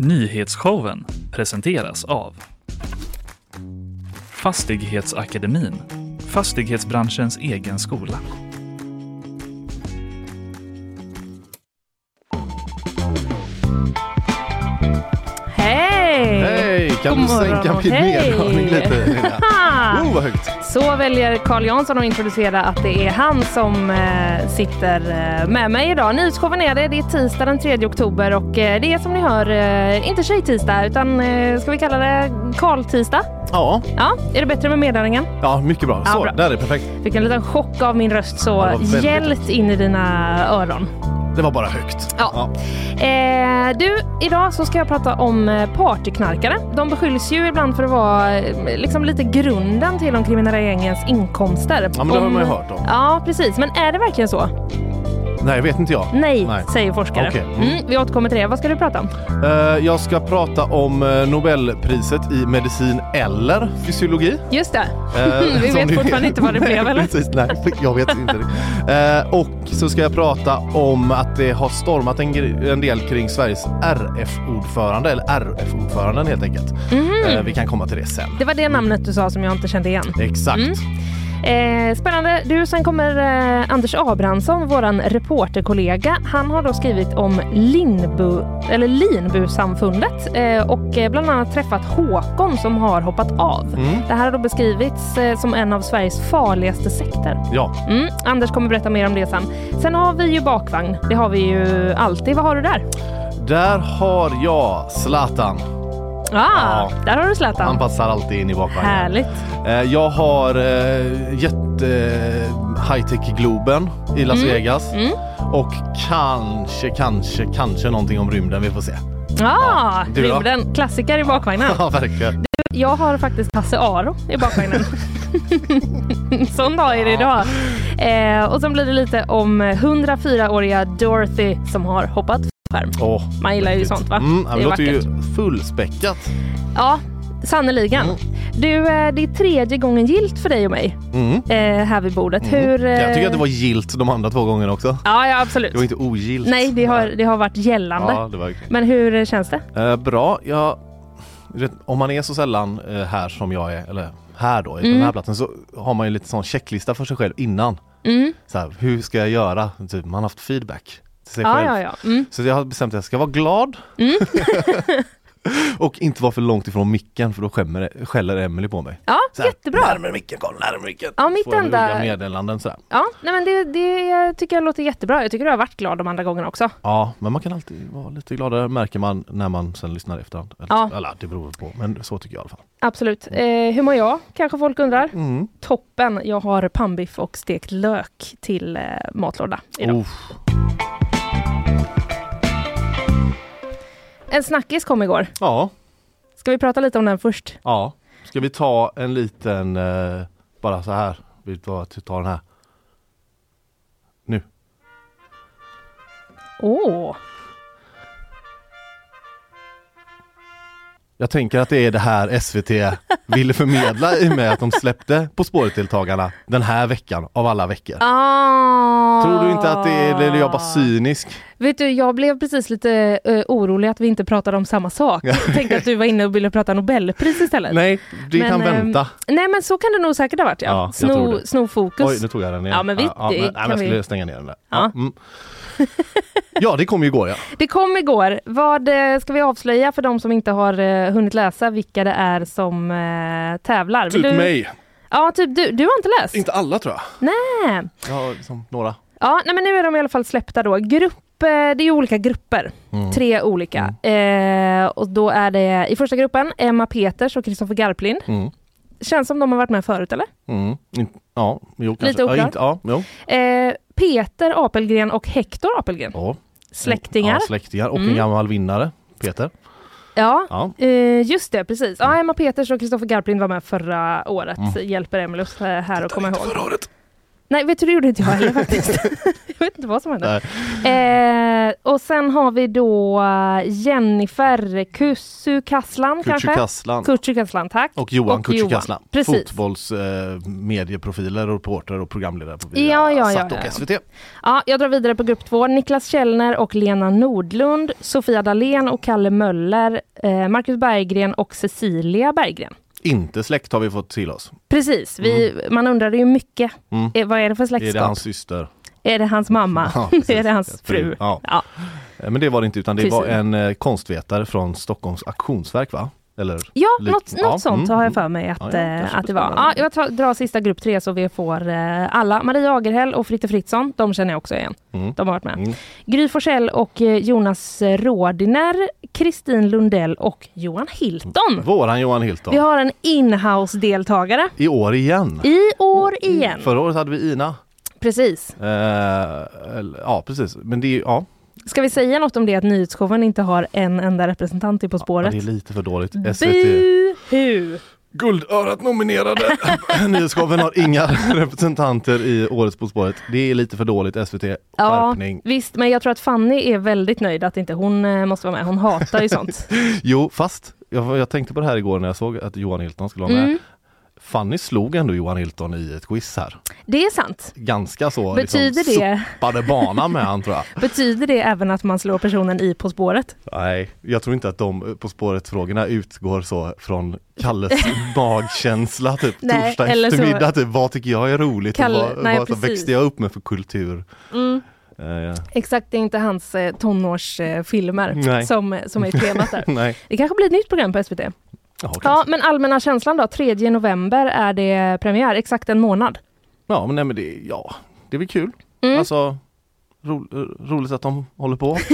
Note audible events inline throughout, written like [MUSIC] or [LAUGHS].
Nyhetsshowen presenteras av Fastighetsakademin, fastighetsbranschens egen skola. Kan God du sänka morgon. min Hej. nedhörning lite? Lina? Oh, vad högt! Så väljer Carl Jansson att introducera att det är han som eh, sitter eh, med mig idag. Nyhetsshowen är det. Det är tisdag den 3 oktober och eh, det är som ni hör eh, inte tjejtisdag utan eh, ska vi kalla det Karl-tisdag? Ja, Ja, är det bättre med meddelningen? ja mycket bra. Ja, Så, bra. där är det perfekt. Fick en liten chock av min röst så Ja, hjälpt in i dina öron. Det var bara högt. Ja. Eh, du, idag så ska jag prata om eh, partyknarkare. De beskylls ju ibland för att vara eh, liksom lite grunden till de kriminella gängens inkomster. Ja, men det har Om- man ju hört om. Ja, precis. Men är det verkligen så? Nej, vet inte jag. Nej, Nej. säger forskare. Okej. Mm. Vi återkommer till det. Vad ska du prata om? Eh, jag ska prata om eh, Nobelpriset i medicin eller fysiologi. Just det. Eh, [LAUGHS] vi som vet ni fortfarande inte vad det blev, eller? Precis, nej, jag vet inte. Eh, och så ska jag prata om att det har stormat en, en del kring Sveriges RF-ordförande, eller RF-ordföranden helt enkelt. Mhm. Eh, vi kan komma till det sen. Det var det namnet du sa som jag inte kände igen. Exakt. Mm. Eh, spännande. Du, sen kommer eh, Anders Abrahamsson, våran reporterkollega. Han har då skrivit om Linbu, eller Linbu-samfundet eh, och eh, bland annat träffat Håkon som har hoppat av. Mm. Det här har då beskrivits eh, som en av Sveriges farligaste sekter. Ja, Mm. Anders kommer berätta mer om det sen. Sen har vi ju bakvagn. Det har vi ju alltid. Vad har du där? där har jag Zlatan. Ah, Ja. där har du Zlatan. Han passar alltid in i bakvagnen. Härligt. Eh, jag har eh, jätte high-tech-globen i Las Mm. Vegas. Mm. Och kanske, kanske, kanske någonting om rymden. Vi får se. Ah, du då? rymden. Klassiker i bakvagnen. [LAUGHS] Ja, verkligen. Jag har faktiskt Hasse Aro i bakvagnen. [LAUGHS] Sån dag är det idag. Eh, och sen blir det lite om 104-åriga Dorothy som har hoppat skärm. Åh, Man gillar ju sånt va? Mm, Det det är låter ju vackert. fullspäckat. Ja, sannerligen. Mm. Du, eh, det är tredje gången gilt för dig och mig Mm. eh, här vid bordet. Mm. Hur... eh, Jag tycker att det var gilt de andra två gångerna också. Ja, ja absolut. Det var inte ogilt. Nej, det har, det har varit gällande. Ja, var Men hur eh, känns det? Eh, bra. Jag, vet, om man är så sällan eh, här som jag är, eller här då, på Mm. den här platsen, så har man ju lite sån checklista för sig själv innan. Mm. Så här, hur ska jag göra? Typ, man har haft feedback till sig själv. ja, ja. Mm. Så jag har bestämt att jag ska vara glad. Mm. [LAUGHS] och inte vara för långt ifrån micken för då skämmer, skäller Emily på mig. Ja, Så här, jättebra. Närmare micken, Carl, närmare micken. Ja, mitt Får enda- roliga meddelanden sådär. Ja, nej, men det, det tycker jag låter jättebra. Jag tycker du har varit glad de andra gångerna också. Ja, men man kan alltid vara lite gladare märker man när man sen lyssnar efterhand. Eller, Ja. eller det beror på, men så tycker jag i alla fall. Absolut. Eh, hur mår jag? Kanske folk undrar. Mm. Toppen. Jag har pannbiff och stekt lök till eh, matlåda idag. Oh, En snackis kom igår. ja, Ska vi prata lite om den först? ja. Ska vi ta en liten, eh, bara så här. Vi tar, tar den här. Nu. Åh! Jag tänker att det är det här SVT ville förmedla i och med att de släppte På spåret-deltagarna den här veckan av alla veckor. Ah. Tror du inte att det är, eller jag bara cynisk? Vet du, jag blev precis lite eh, orolig att vi inte pratade om samma sak. Jag tänkte att du var inne och ville prata Nobelpris istället. Nej, det Men, kan ehm, vänta. Nej men så kan det nog säkert ha varit ja. Ja, sno, sno fokus. Oj, nu tog jag den igen. Ja, men vi- det men, nej, men jag skulle vi- stänga ner den där. Ja. Ja, mm. [LAUGHS] ja det kom igår ja. Det kom igår. Vad eh, ska vi avslöja för de som inte har eh, hunnit läsa vilka det är som eh, tävlar? Vill Typ du... mig. Ja, typ du. Du har inte läst? Inte alla tror jag. Nej. Har liksom några. Ja, nej, men nu är de i alla fall släppta då. Grupp, det är olika grupper. Mm. Tre olika. Eh, och då är det i första gruppen Emma Peters och Kristoffer Garplind. Mm. Känns som de har varit med förut eller? Mm. Ja, jo. Lite oklart. Ja, inte, ja. Eh, Peter Apelgren och Hector Apelgren. Ja. Släktingar. Ja, släktingar och Mm. en gammal vinnare. Peter. Ja, Ja. eh, just det, precis. Ja, Emma Peters och Kristoffer Garplind var med förra året. Mm. Hjälper Emilus eh, här att komma ihåg. Förra året. Nej, vet du, det gjorde inte jag heller [LAUGHS] faktiskt. jag vet inte vad som hände. Eh, och sen har vi då eh, Jennifer Kusu-Kasslan kanske? Kutschu-Kasslan Kutschu-Kasslan, tack. och Johan och Kutschu-Kasslan. Precis. Fotbolls eh, reporter och programledare på Ja, ja, ja, Satt och ja. SVT. Ja, jag drar vidare på grupp två. Niklas Källner och Lena Nordlund, Sofia Dalén och Kalle Möller, eh, Marcus Berggren och Cecilia Berggren. Inte släkt har vi fått till oss. Precis, vi, man undrade ju mycket. Mm. Eh, vad är det för Är släktskap? det hans syster? Är det hans mamma? [LAUGHS] Ja, [LAUGHS] är det hans fru? Ja. Ja. Eh, Men det var det inte utan det Precis. var en eh, konstvetare från Stockholms auktionsverk va? Eller? Ja, Lik- något, ja, något sånt mm, har jag mm. för mig att, Ja, ja, eh, att det var. Ja, jag tar, drar sista grupp tre så vi får eh, alla. Maria Agerhäll och Fritte Fritzson, de känner jag också igen. Mm. De har varit med. Mm. Gry Forssell och eh, Jonas Rådiner, Kristin Lundell och Johan Hilton. Våran Johan Hilton. Vi har en inhouse-deltagare I år igen. i år igen. Förra året hade vi Ina. Precis. Eh, ja precis, men det är ja, Ska vi säga något om det att nyhetsshowen inte har en enda representant i På ja, spåret? det är lite för dåligt. SVT. Guldörat nominerade. [LAUGHS] Nyhetsshowen har inga representanter i årets På spåret. Det är lite för dåligt SVT. Ja, Skärpning. visst, men jag tror att Fanny är väldigt nöjd att inte hon eh, måste vara med. Hon hatar ju sånt. [LAUGHS] Jo fast jag, jag tänkte på det här igår när jag såg att Johan Hilton skulle vara med. Mm, Fanny slog ändå Johan Hilton i ett quiz här. det är sant. Ganska så Betyder liksom, det, soppade bana med han tror jag. [LAUGHS] betyder det även att man slår personen i På spåret? Nej, jag tror inte att de På spåret-frågorna utgår så från Kalles [LAUGHS] magkänsla typ Nej, torsdag eftermiddag. Typ, vad tycker jag är roligt Kalle- och vad, nej, vad växte jag upp med för kultur? Mm. Eh, Exakt, det är inte hans eh, tonårsfilmer Nej. som, som är temat där. [LAUGHS] nej, Det kanske blir ett nytt program på SVT. Ja, Ja, men allmänna känslan då? 3 november är det premiär, exakt en månad. ja men, nej, men det, ja, det är väl kul. Mm. Alltså ro, roligt att de håller på. [LAUGHS]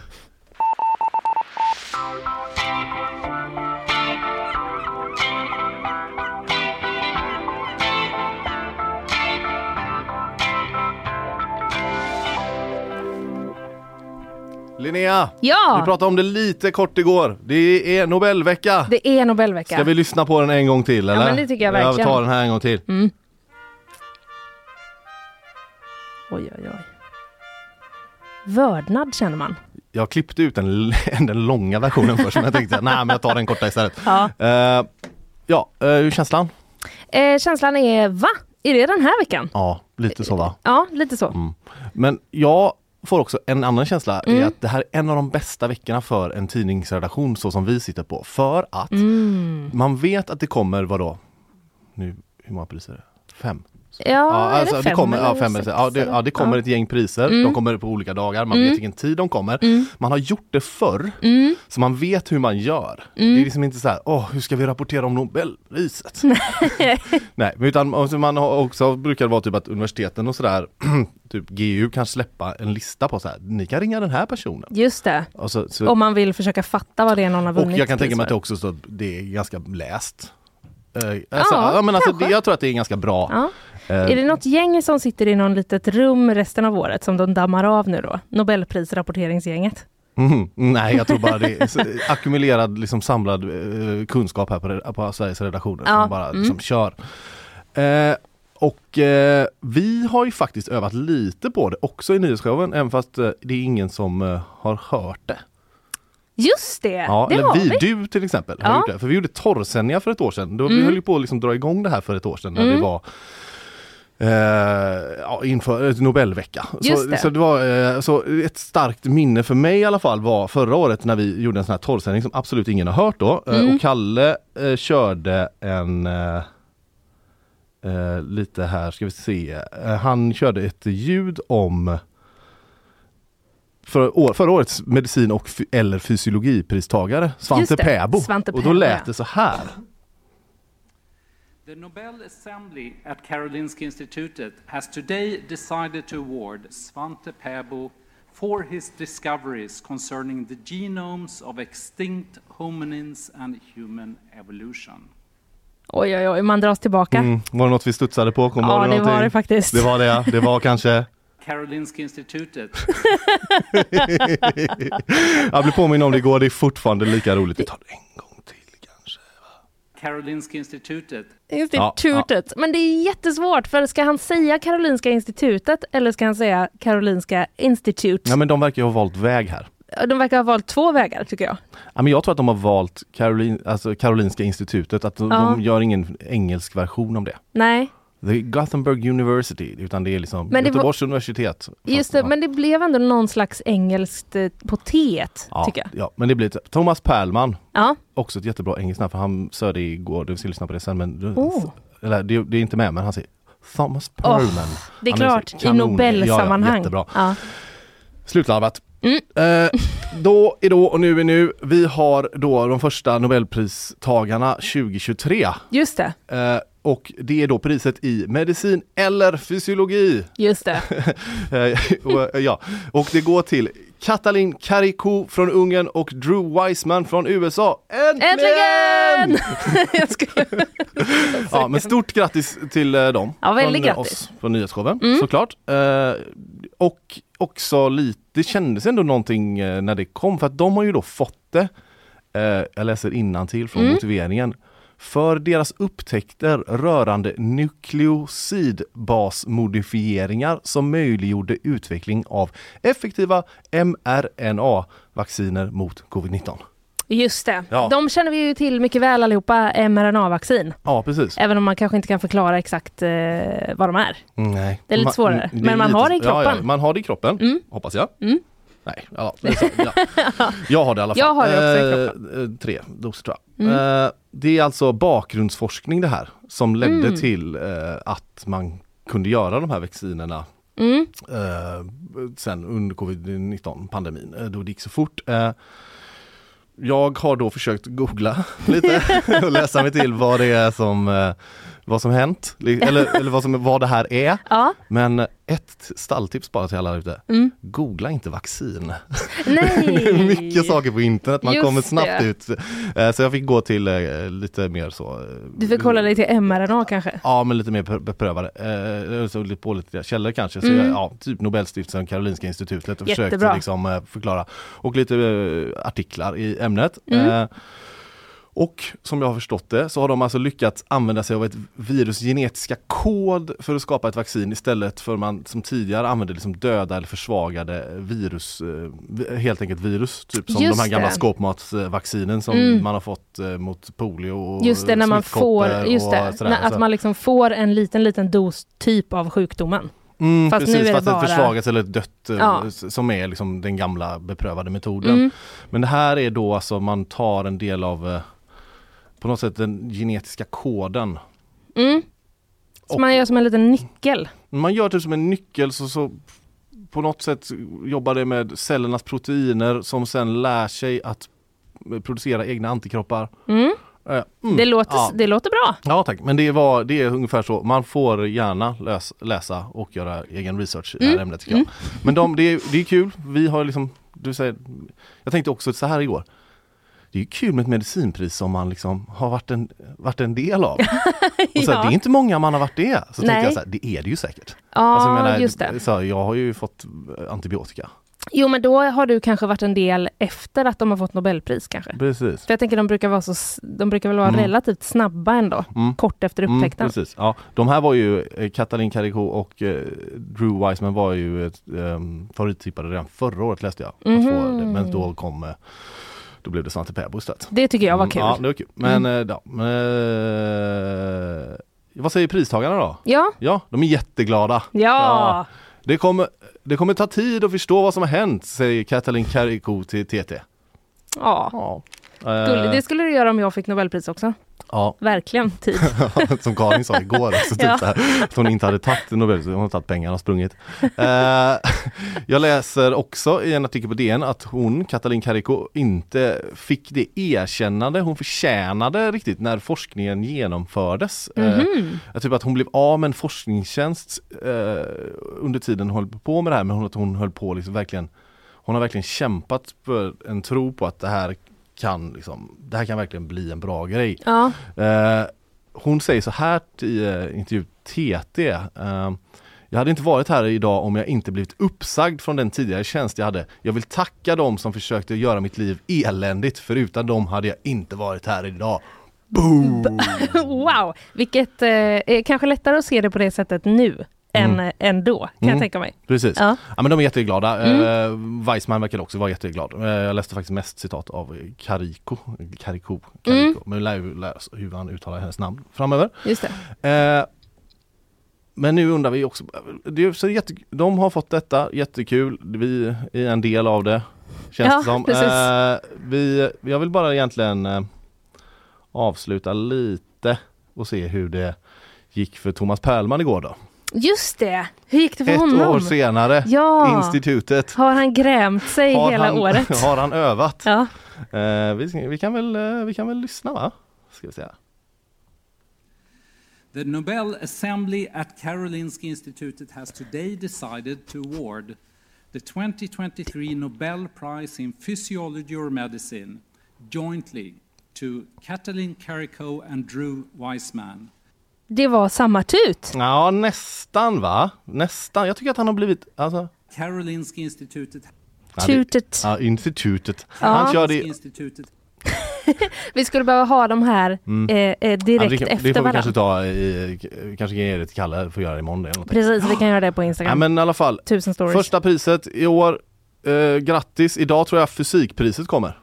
[LAUGHS] Linnea, vi Ja, pratade om det lite kort igår. Det är Nobelvecka. det är Nobelvecka. Ska vi lyssna på den en gång till eller? men det tycker jag Jag verkligen. tar den här en gång till. Mm. Oj, oj, oj. Vördnad känner man. Jag klippte ut den, [LAUGHS] den långa versionen först men jag tänkte [LAUGHS] nej men jag tar den korta istället. Ja. Eh, ja, uh, hur känslan? Eh, känslan är, va? Är det den här veckan? Ja, lite så va. Ja, lite så. Mm. Men jag får också en annan känsla, Mm. är att det här är en av de bästa veckorna för en tidningsredaktion så som vi sitter på. För att Mm. man vet att det kommer, vadå? Nu, hur många priser är det? Fem? Ja, Ja, är alltså, det det fem kommer, ja, eller fem, sex, eller- ja, det, ja, det kommer ett gäng priser, Mm. de kommer på olika dagar, man Mm. vet vilken tid de kommer. Mm. Man har gjort det förr, Mm. så man vet hur man gör. Det är liksom inte så här, åh hur ska vi rapportera om Nobelpriset? [LAUGHS] Nej, utan alltså, man har också brukar det vara typ att universiteten och sådär, [CLEARS THROAT] typ GU kan släppa en lista på så här, ni kan ringa den här personen. Just det. Och, så, så, Om man vill försöka fatta vad det är någon har och vunnit. jag kan tänka mig att det också står, det är ganska läst. Eh, alltså, Ja, ja, men alltså, det, jag tror att det är ganska bra. Ja. Eh, Är det något gäng som sitter i någon litet rum resten av året som de dammar av nu då? Nobelprisrapporteringsgänget? Mhm. Nej, jag tror bara det är ackumulerad liksom, samlad eh, kunskap här på, på Sveriges redaktioner Ja, som bara mm. liksom, kör. Eh, och eh, vi har ju faktiskt övat lite på det också i nyhetsshowen, även fast eh, det är ingen som eh, har hört det. Just det! Ja, det eller vi, vi. du till exempel. Har Ja. gjort det. För vi gjorde torrsändningar för ett år sedan. Då, Vi Mm. höll ju på att liksom dra igång det här för ett år sedan när Mm. det var eh, inför ett Nobelvecka. Just så, det. så det var eh, så ett starkt minne för mig i alla fall var förra året när vi gjorde en sån här torrsändning som absolut ingen har hört då. Eh, Mm. och Kalle eh, körde en eh, eh, lite här ska vi se. Eh, han körde ett ljud om för, år, förra årets medicin och eller fysiologipristagare Svante Pääbo. Svante och då lät det så här. The Nobel Assembly at Karolinska Institutet has today decided to award Svante Pääbo for his discoveries concerning the genomes of extinct hominins and human evolution. Oj, oj, oj, man dras tillbaka. Mm, var det något vi studsade på? Kom Ja, var det var det faktiskt. Det var det ja. Det var [LAUGHS] kanske Karolinska Institutet [LAUGHS] Jag blev påminn om det igår, det är fortfarande lika roligt. Vi tar det en gång. Karolinska institutet Institutet. Men det är jättesvårt för ska han säga Karolinska institutet eller ska han säga Karolinska institute? Ja men de verkar ju ha valt väg här. De verkar ha valt två vägar tycker jag. Ja, men jag tror att de har valt Karolin, alltså Karolinska institutet, att de, Ja. de gör ingen engelsk version om det. Nej, The Gothenburg University, utan det är liksom Men det var- Göteborgs universitet. just det, ja. men det blev ändå någon slags engelskt eh, på T ja, tycker jag. Ja, men det blir Thomas Perlman, Ja, också ett jättebra engelskt namn för han sa det igår, du ska lyssna på det sen men Oh. eller, det, det är inte med men han säger Thomas Perlman. det är är klart så i. Nobelsammanhang. Ja, ja, jättebra. Ja. Slutlarvat. Mm. Eh, då är då och nu är nu. Vi har då de första Nobelpristagarna 2023. Just det, Eh, och det är då priset i medicin eller fysiologi. just det. [LAUGHS] Eh, eh, ja. och det går till Katalin Karikó från Ungern och Drew Weissman från USA. Äntligen! Äntligen! [LAUGHS] [LAUGHS] jag ska... Ja, men stort grattis till eh, dem. Ja, väldigt från grattis. oss på Nyhetsshowen Mm. såklart. Och också lite, det kändes ändå någonting när det kom för att de har ju då fått det, jag läser innantill från Mm. motiveringen, för deras upptäckter rörande nukleosidbasmodifieringar som möjliggjorde utveckling av effektiva mRNA-vacciner mot covid-19. Just det. Ja. De känner vi ju till mycket väl allihopa, mRNA-vaccin. Ja, precis. Även om man kanske inte kan förklara exakt eh, vad de är. Nej. Det är lite Man- svårare, är men man har det i Ja, ja, kroppen. man har det i kroppen, Mm. hoppas jag. Mm. Nej, ja, så, ja. Jag har det i alla [LAUGHS] fall. Jag har det också i Eh, eh, tre doser tror jag. Mm. Eh, det är alltså bakgrundsforskning det här som ledde Mm. till eh, att man kunde göra de här vaccinerna Mm. eh, sen under covid-19 pandemin, eh, då det gick så fort. Eh, jag har då försökt googla [LAUGHS] lite [LAUGHS] och läsa mig till vad det är som eh, vad som hänt, eller, [LAUGHS] eller vad, som, vad det här är. Ja. Men ett stalltips bara till alla ute. Mm. Googla inte vaccin. Nej! [LAUGHS] Det är mycket saker på internet, man Just kommer snabbt det. ut. Eh, Så jag fick gå till eh, lite mer så. eh, Du får kolla dig till mRNA kanske? Ja men lite mer be- beprövade. Så lite på lite källor kanske. Så Mm. jag, ja, typ Nobelstiftelsen, Karolinska institutet och försökte Jättebra. liksom eh, förklara. Och lite artiklar i ämnet. Mm. Och som jag har förstått det så har de alltså lyckats använda sig av ett virus genetiska kod för att skapa ett vaccin istället för man som tidigare använde liksom döda eller försvagade virus, eh, helt enkelt virus. Typ som Just de här gamla det. skåpmatsvaccinen som Mm. man har fått eh, mot polio och Just det, när man får, just det, sådär. att man liksom får en liten, liten dos typ av sjukdomen. Mm, Fast nu precis, är det fast bara- ett försvagat eller ett dött eh, Ja. som är liksom den gamla beprövade metoden. Mm. Men det här är då alltså man tar en del av på något sätt den genetiska koden. Mm. Så Och- man gör som en liten nyckel. Man gör typ som en nyckel så, så på något sätt jobbar det med cellernas proteiner som sen lär sig att producera egna antikroppar. Mm. Eh, mm. Det, låter, Ja. det låter bra. Ja tack, men det, var, det är ungefär så. Man får gärna läs, läsa och göra egen research i det här Mm, ämnet tycker jag. Men de, det, är, det är kul. Vi har liksom, du säger, jag tänkte också så här igår. Det är ju kul med ett medicinpris som man liksom har varit en, varit en del av. [LAUGHS] Och så, Ja. Det är inte många man har varit det. Så Nej. jag så här, det är det ju säkert. Ja, Alltså, jag menar, just det. Så, jag har ju fått eh, antibiotika. Jo, men då har du kanske varit en del efter att de har fått Nobelpris kanske. Precis. För jag tänker de brukar vara så, de brukar väl vara Mm. relativt snabba ändå, Mm. kort efter Mm, upptäckten. precis. Ja, de här var ju, eh, Katalin Karikó och eh, Drew Weissman var ju ett, um, favorittippade redan förra året läste jag. det. Men då kom, eh, då blev det Svante Pääbo istället. det tycker jag var Mm, kul. Ja, det var kul. Men, Mm. eh, ja, men eh, vad säger pristagarna då? Ja, Ja, de är jätteglada. ja. Det kommer, det kommer ta tid att förstå vad som har hänt, säger Katalin Karikó till TT. ja. Ja. Gulligt. Eh, Det skulle du göra om jag fick Nobelpris också. ja, Verkligen tid. [LAUGHS] som Karin sa igår också, typ Ja. så här, att hon inte hade tagit Nobel, hon har tagit pengarna och sprungit. Eh, [LAUGHS] jag läser också i en artikel på DN att hon, Katalin Karikó, inte fick det erkännande hon förtjänade riktigt när forskningen genomfördes. Jag typ att hon blev av med en forskningstjänst under tiden hon höll på med det här men hon, att hon höll på liksom verkligen Hon har verkligen kämpat för en tro på att det här kan liksom, det här kan verkligen bli en bra grej. Ja, Eh, hon säger så här i eh, intervju TT. Eh, jag hade inte varit här idag om jag inte blivit uppsagd från den tidigare tjänst jag hade. Jag vill tacka dem som försökte göra mitt liv eländigt för utan dem hade jag inte varit här idag. Boom! [LAUGHS] wow, vilket eh, är kanske lättare att se det på det sättet nu Mm. än då, kan Mm. jag tänka mig. Precis. Ja. Ja men de är jätteglada. Mm. Eh, Weissman verkar också vara jätteglad. Eh, jag läste faktiskt mest citat av Kariko. Kariko. Mm. Kariko. Men vi lär ju lära hur han uttalar hennes namn framöver. Just det. Eh, men nu undrar vi också, det är så jätte, de har fått detta, jättekul, vi är en del av det. Känns Ja, det som. precis. Vi, jag vill bara egentligen avsluta lite och se hur det gick för Thomas Perlman igår då. Just det, hur gick det för Ett honom? år senare, Ja, institutet. har han grämt sig Har hela han, året? [LAUGHS] har han övat? Ja. Eh, vi, vi, kan väl, eh, vi kan väl lyssna va? Ska vi säga. The Nobel Assembly at Karolinska Institutet has today decided to award the 2023 Nobel Prize in Physiology or Medicine jointly to Katalin Karikó and Drew Weissman. Det var samma tut. Ja nästan va? Nästan. Jag tycker att han har blivit, alltså, Karolinska Institutet, ja, det- Tutet. Ja, institutet. Ja. Han kör det, institutet [LAUGHS] Vi skulle behöva ha de här Mm. eh, eh, ja, direkt det, kan- efter det får vi varandra. kanske ta i, kanske kan ge det till Kalle för att göra det imorgon. Eller. Precis, vi kan göra det på ja, Instagram. men i alla fall, Tusen stories. första priset i år, eh, grattis, idag tror jag fysikpriset kommer.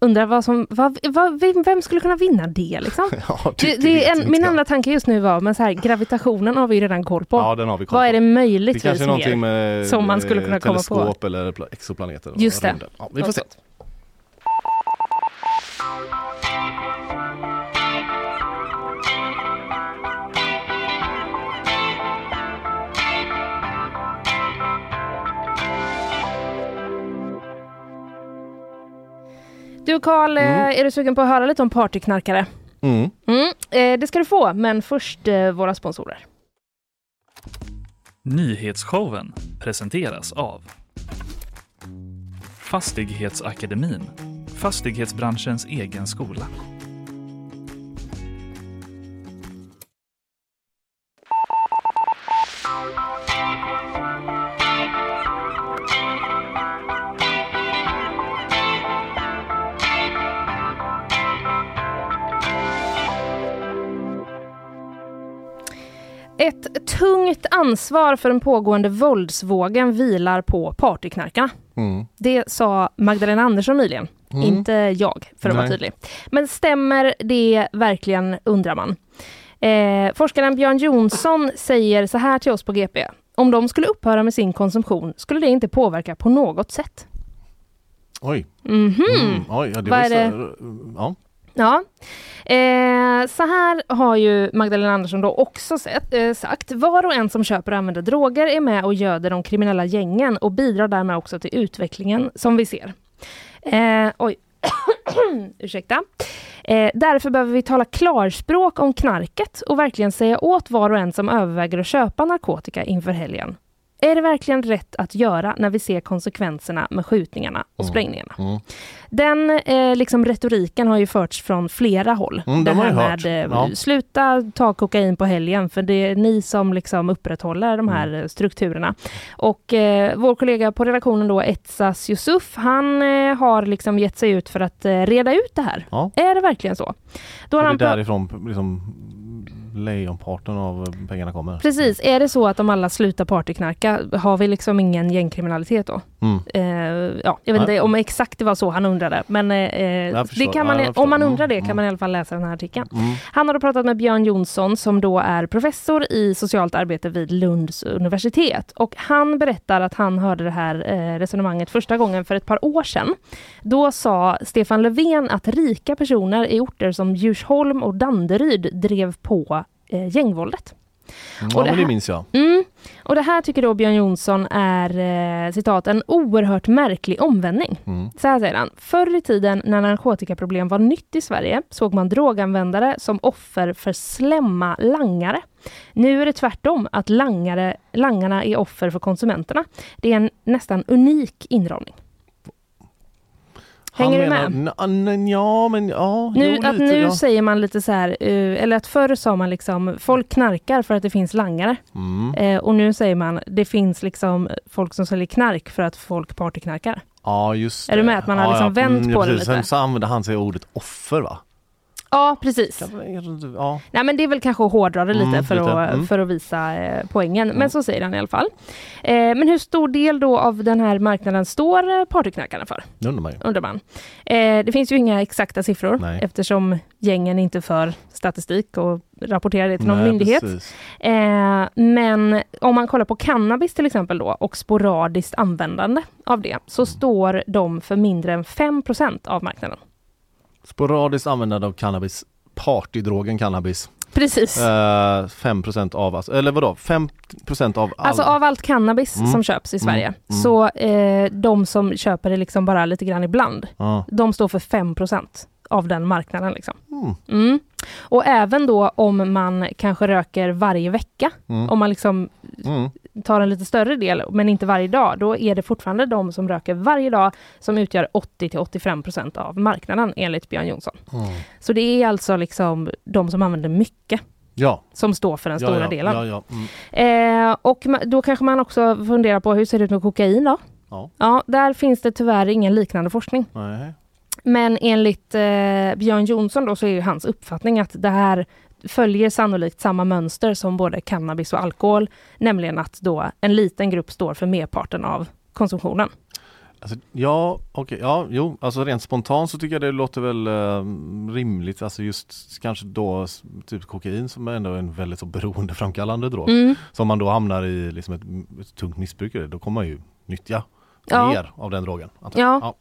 Undrar vad som, vad, vad, vem, skulle kunna vinna det liksom? [LAUGHS] Ja, Det, det det är en, min enda tanke just nu var, men så här, gravitationen har vi ju redan koll på. Ja den har vi koll vad på. är det Det möjligtvis kanske är mer? med som man skulle eh, kunna komma på. teleskop eller pla- exoplaneter. Just det. Ja, vi får se. Du Karl, eh, Mm. är du sugen på att höra lite om partyknarkare? Mm. Mm, eh, det ska du få, men först eh, våra sponsorer. Nyhetsshowen presenteras av Fastighetsakademin, fastighetsbranschens egen skola. Ett tungt ansvar för den pågående våldsvågen vilar på partyknarkarna. Mm. Det sa Magdalena Andersson nyligen. Mm. Inte jag, för att vara Nej. tydlig. Men stämmer det verkligen, undrar man. Eh, forskaren Björn Jonsson säger så här till oss på GP. Om de skulle upphöra med sin konsumtion skulle det inte påverka på något sätt. Oj. Mhm. Mm. Oj, ja, det Vad är så, ja. Ja. Eh, så här har ju Magdalena Andersson då också sett, eh, sagt. Var och en som köper och använder droger är med och göder de kriminella gängen och bidrar därmed också till utvecklingen som vi ser. Eh, oj. [COUGHS] Ursäkta. Eh, därför behöver vi tala klarspråk om knarket och verkligen säga åt var och en som överväger att köpa narkotika inför helgen. Är det verkligen rätt att göra när vi ser konsekvenserna med skjutningarna och Mm. sprängningarna? Mm. Den eh, liksom retoriken har ju förts från flera håll. Mm, det här med eh, Ja. sluta ta kokain på helgen för det är ni som liksom upprätthåller de här Mm. eh, strukturerna. Och eh, vår kollega på redaktionen då, Etsas Yusuf, han eh, har liksom gett sig ut för att reda ut det här. Ja. Är det verkligen så? Då Är det därifrån liksom, lejonparten av pengarna kommer? Precis, är det så att om alla slutar partyknarka, har vi liksom ingen gängkriminalitet då? Mm. Eh, ja, jag vet inte om exakt det var så han undrade, men eh, det kan man, Ja, om man Mm, undrar det kan mm. man i alla fall läsa den här artikeln. Mm. Han har då pratat med Björn Jonsson som då är professor i socialt arbete vid Lunds universitet. Och han berättar att han hörde det här eh, resonemanget första gången för ett par år sedan. Då sa Stefan Löfven att rika personer i orter som Djursholm och Danderyd drev på eh, gängvåldet. Mm. Och Ja det men det här- minns jag. Mm. Och det här tycker då Björn Jonsson är eh, citat en oerhört märklig omvändning. Mm. Så här säger han. Förr i tiden när narkotikaproblem var nytt i Sverige såg man droganvändare som offer för slämma langare. Nu är det tvärtom, att langare, langarna är offer för konsumenterna. Det är en nästan unik inramning. Hänger du med? med? N- n- ja men ja. Nu, jo, att lite, nu ja. säger man lite så här, eh, eller att förr sa man liksom folk knarkar för att det finns langare. Mm. Eh, och nu säger man det finns liksom folk som säljer knark för att folk partyknarkar. Ja just Är du det. med att man har liksom ja. vänt mm, på det lite? Sen så använde han sig ordet offer va? Ja, precis. Ja. Nej men det är väl kanske att hårdra det lite, Mm, för, lite. Att, Mm. för att visa eh, poängen. Men Mm. så säger han i alla fall. Eh, men hur stor del då av den här marknaden står eh, partyknackarna för? Det undrar man ju. Undrar man. Eh, det finns ju inga exakta siffror Nej. eftersom gängen inte för statistik och rapporterar det till någon Nej, myndighet. Eh, men om man kollar på cannabis till exempel då och sporadiskt användande av det så Mm. står står de för mindre än 5% av marknaden. Sporadiskt användande av cannabis, partydrogen cannabis. Precis. Eh, 5% av, alltså, eller vadå, 5% av all... Alltså av allt cannabis Mm. som köps i Sverige, Mm. Mm. så eh, de som köper det liksom bara lite grann ibland, Ja. de står för 5% av den marknaden. Liksom. Mm. Mm. Och även då om man kanske röker varje vecka, Mm. om man liksom Mm. Tar en lite större del, men inte varje dag, då är det fortfarande de som röker varje dag som utgör 80-85% av marknaden enligt Björn Jonsson. Mm. Så det är alltså liksom de som använder mycket Ja. som står för den ja, stora ja, delen. Mm. Eh, och då kanske man också funderar på hur ser det ut med kokain då? Ja. Där finns det tyvärr ingen liknande forskning. Nej. Men enligt eh, Björn Jonsson då så är ju hans uppfattning att det här följer sannolikt samma mönster som både cannabis och alkohol, nämligen att då en liten grupp står för merparten av konsumtionen. Alltså, ja, okej, ja, jo, alltså rent spontant så tycker jag det låter väl eh, rimligt, alltså just kanske då typ kokain som ändå är en väldigt så beroendeframkallande drog. Mm. Så om man då hamnar i liksom ett, ett tungt missbruk, då kommer man ju nyttja Ja. mer av den drogen. jag. Ja.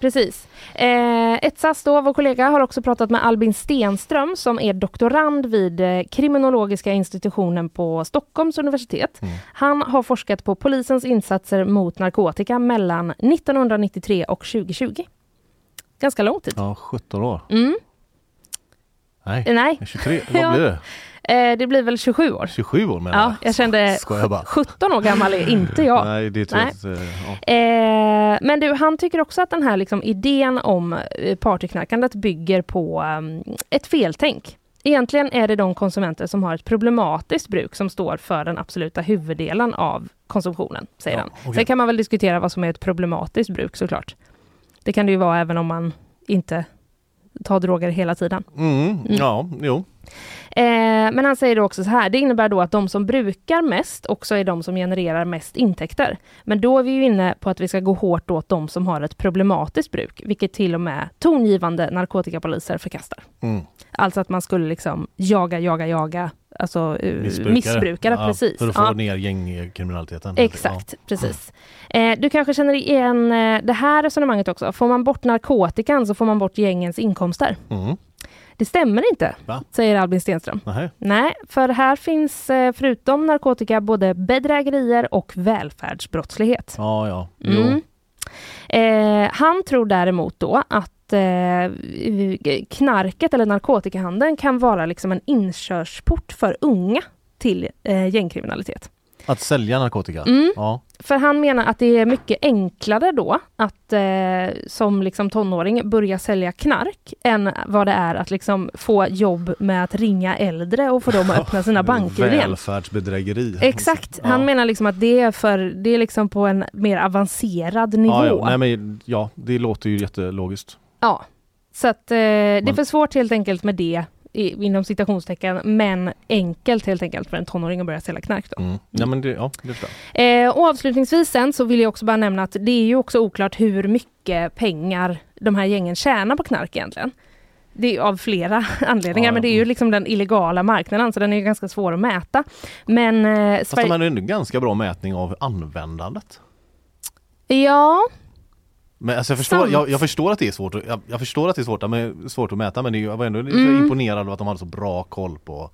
Precis. Eh, Etsas då, vår kollega, har också pratat med Albin Stenström som är doktorand vid eh, kriminologiska institutionen på Stockholms universitet. Mm. Han har forskat på polisens insatser mot narkotika mellan 1993 och 2020. Ganska lång tid. ja, 17 år. Mm. Nej, Nej, 23, [LAUGHS] Ja. vad blir det? Eh, det blir väl 27 år. 27 år menar Ja, jag kände [LAUGHS] jag bara? 17 år gammal är inte jag. [LAUGHS] Nej, det tror jag inte. Ja. Eh, men du, han tycker också att den här liksom idén om eh, partyknarkandet bygger på um, ett feltänk. Egentligen är det de konsumenter som har ett problematiskt bruk som står för den absoluta huvuddelen av konsumtionen, säger Ja, han. okej. Sen kan man väl diskutera vad som är ett problematiskt bruk såklart. Det kan det ju vara även om man inte tar droger hela tiden. Mm, ja, jo. Eh, men han säger också så här, det innebär då att de som brukar mest också är de som genererar mest intäkter. Men då är vi ju inne på att vi ska gå hårt åt de som har ett problematiskt bruk, vilket till och med tongivande narkotikapoliser förkastar. Mm. Alltså att man skulle liksom jaga, jaga, jaga, alltså eh, missbrukare, Ja, precis. För att få Ja. ner gängkriminaliteten. Exakt, precis. Eh, du kanske känner igen eh, det här resonemanget också. Får man bort narkotikan så får man bort gängens inkomster. Ja. Mm. Det stämmer inte, Va? säger Albin Stenström. Nej. Nej, för här finns eh, förutom narkotika både bedrägerier och välfärdsbrottslighet. Ja, ja. Mm. Eh, han tror däremot då att eh, knarket eller narkotikahandeln kan vara liksom en inkörsport för unga till eh, gängkriminalitet. Att sälja narkotika? Mm. Ja. För han menar att det är mycket enklare då att eh, som liksom tonåring börja sälja knark än vad det är att liksom få jobb med att ringa äldre och få dem att öppna sina [LAUGHS] banker igen. Välfärdsbedrägeri. Exakt, Ja. han menar liksom att det är, för, det är liksom på en mer avancerad nivå. Ja, Ja, ja. Nej, men, ja, det låter ju jättelogiskt. Så att eh, det är för svårt helt enkelt med det i, inom citationstecken, men enkelt helt enkelt för en tonåring att börja sälja knark då. Mm. Ja, men det, ja, det Eh, och avslutningsvis sen så vill jag också bara nämna att det är ju också oklart hur mycket pengar de här gängen tjänar på knark egentligen. Det är av flera [LAUGHS] anledningar, Ja, men det är ju liksom den illegala marknaden, så den är ju ganska svår att mäta. Men eh, Fast de hade en ganska bra mätning av användandet. Ja, Men alltså jag, förstår, jag, jag förstår att det är svårt, jag, jag förstår att det är svårt, men, svårt att mäta men det jag var ändå Mm. imponerad av att de hade så bra koll på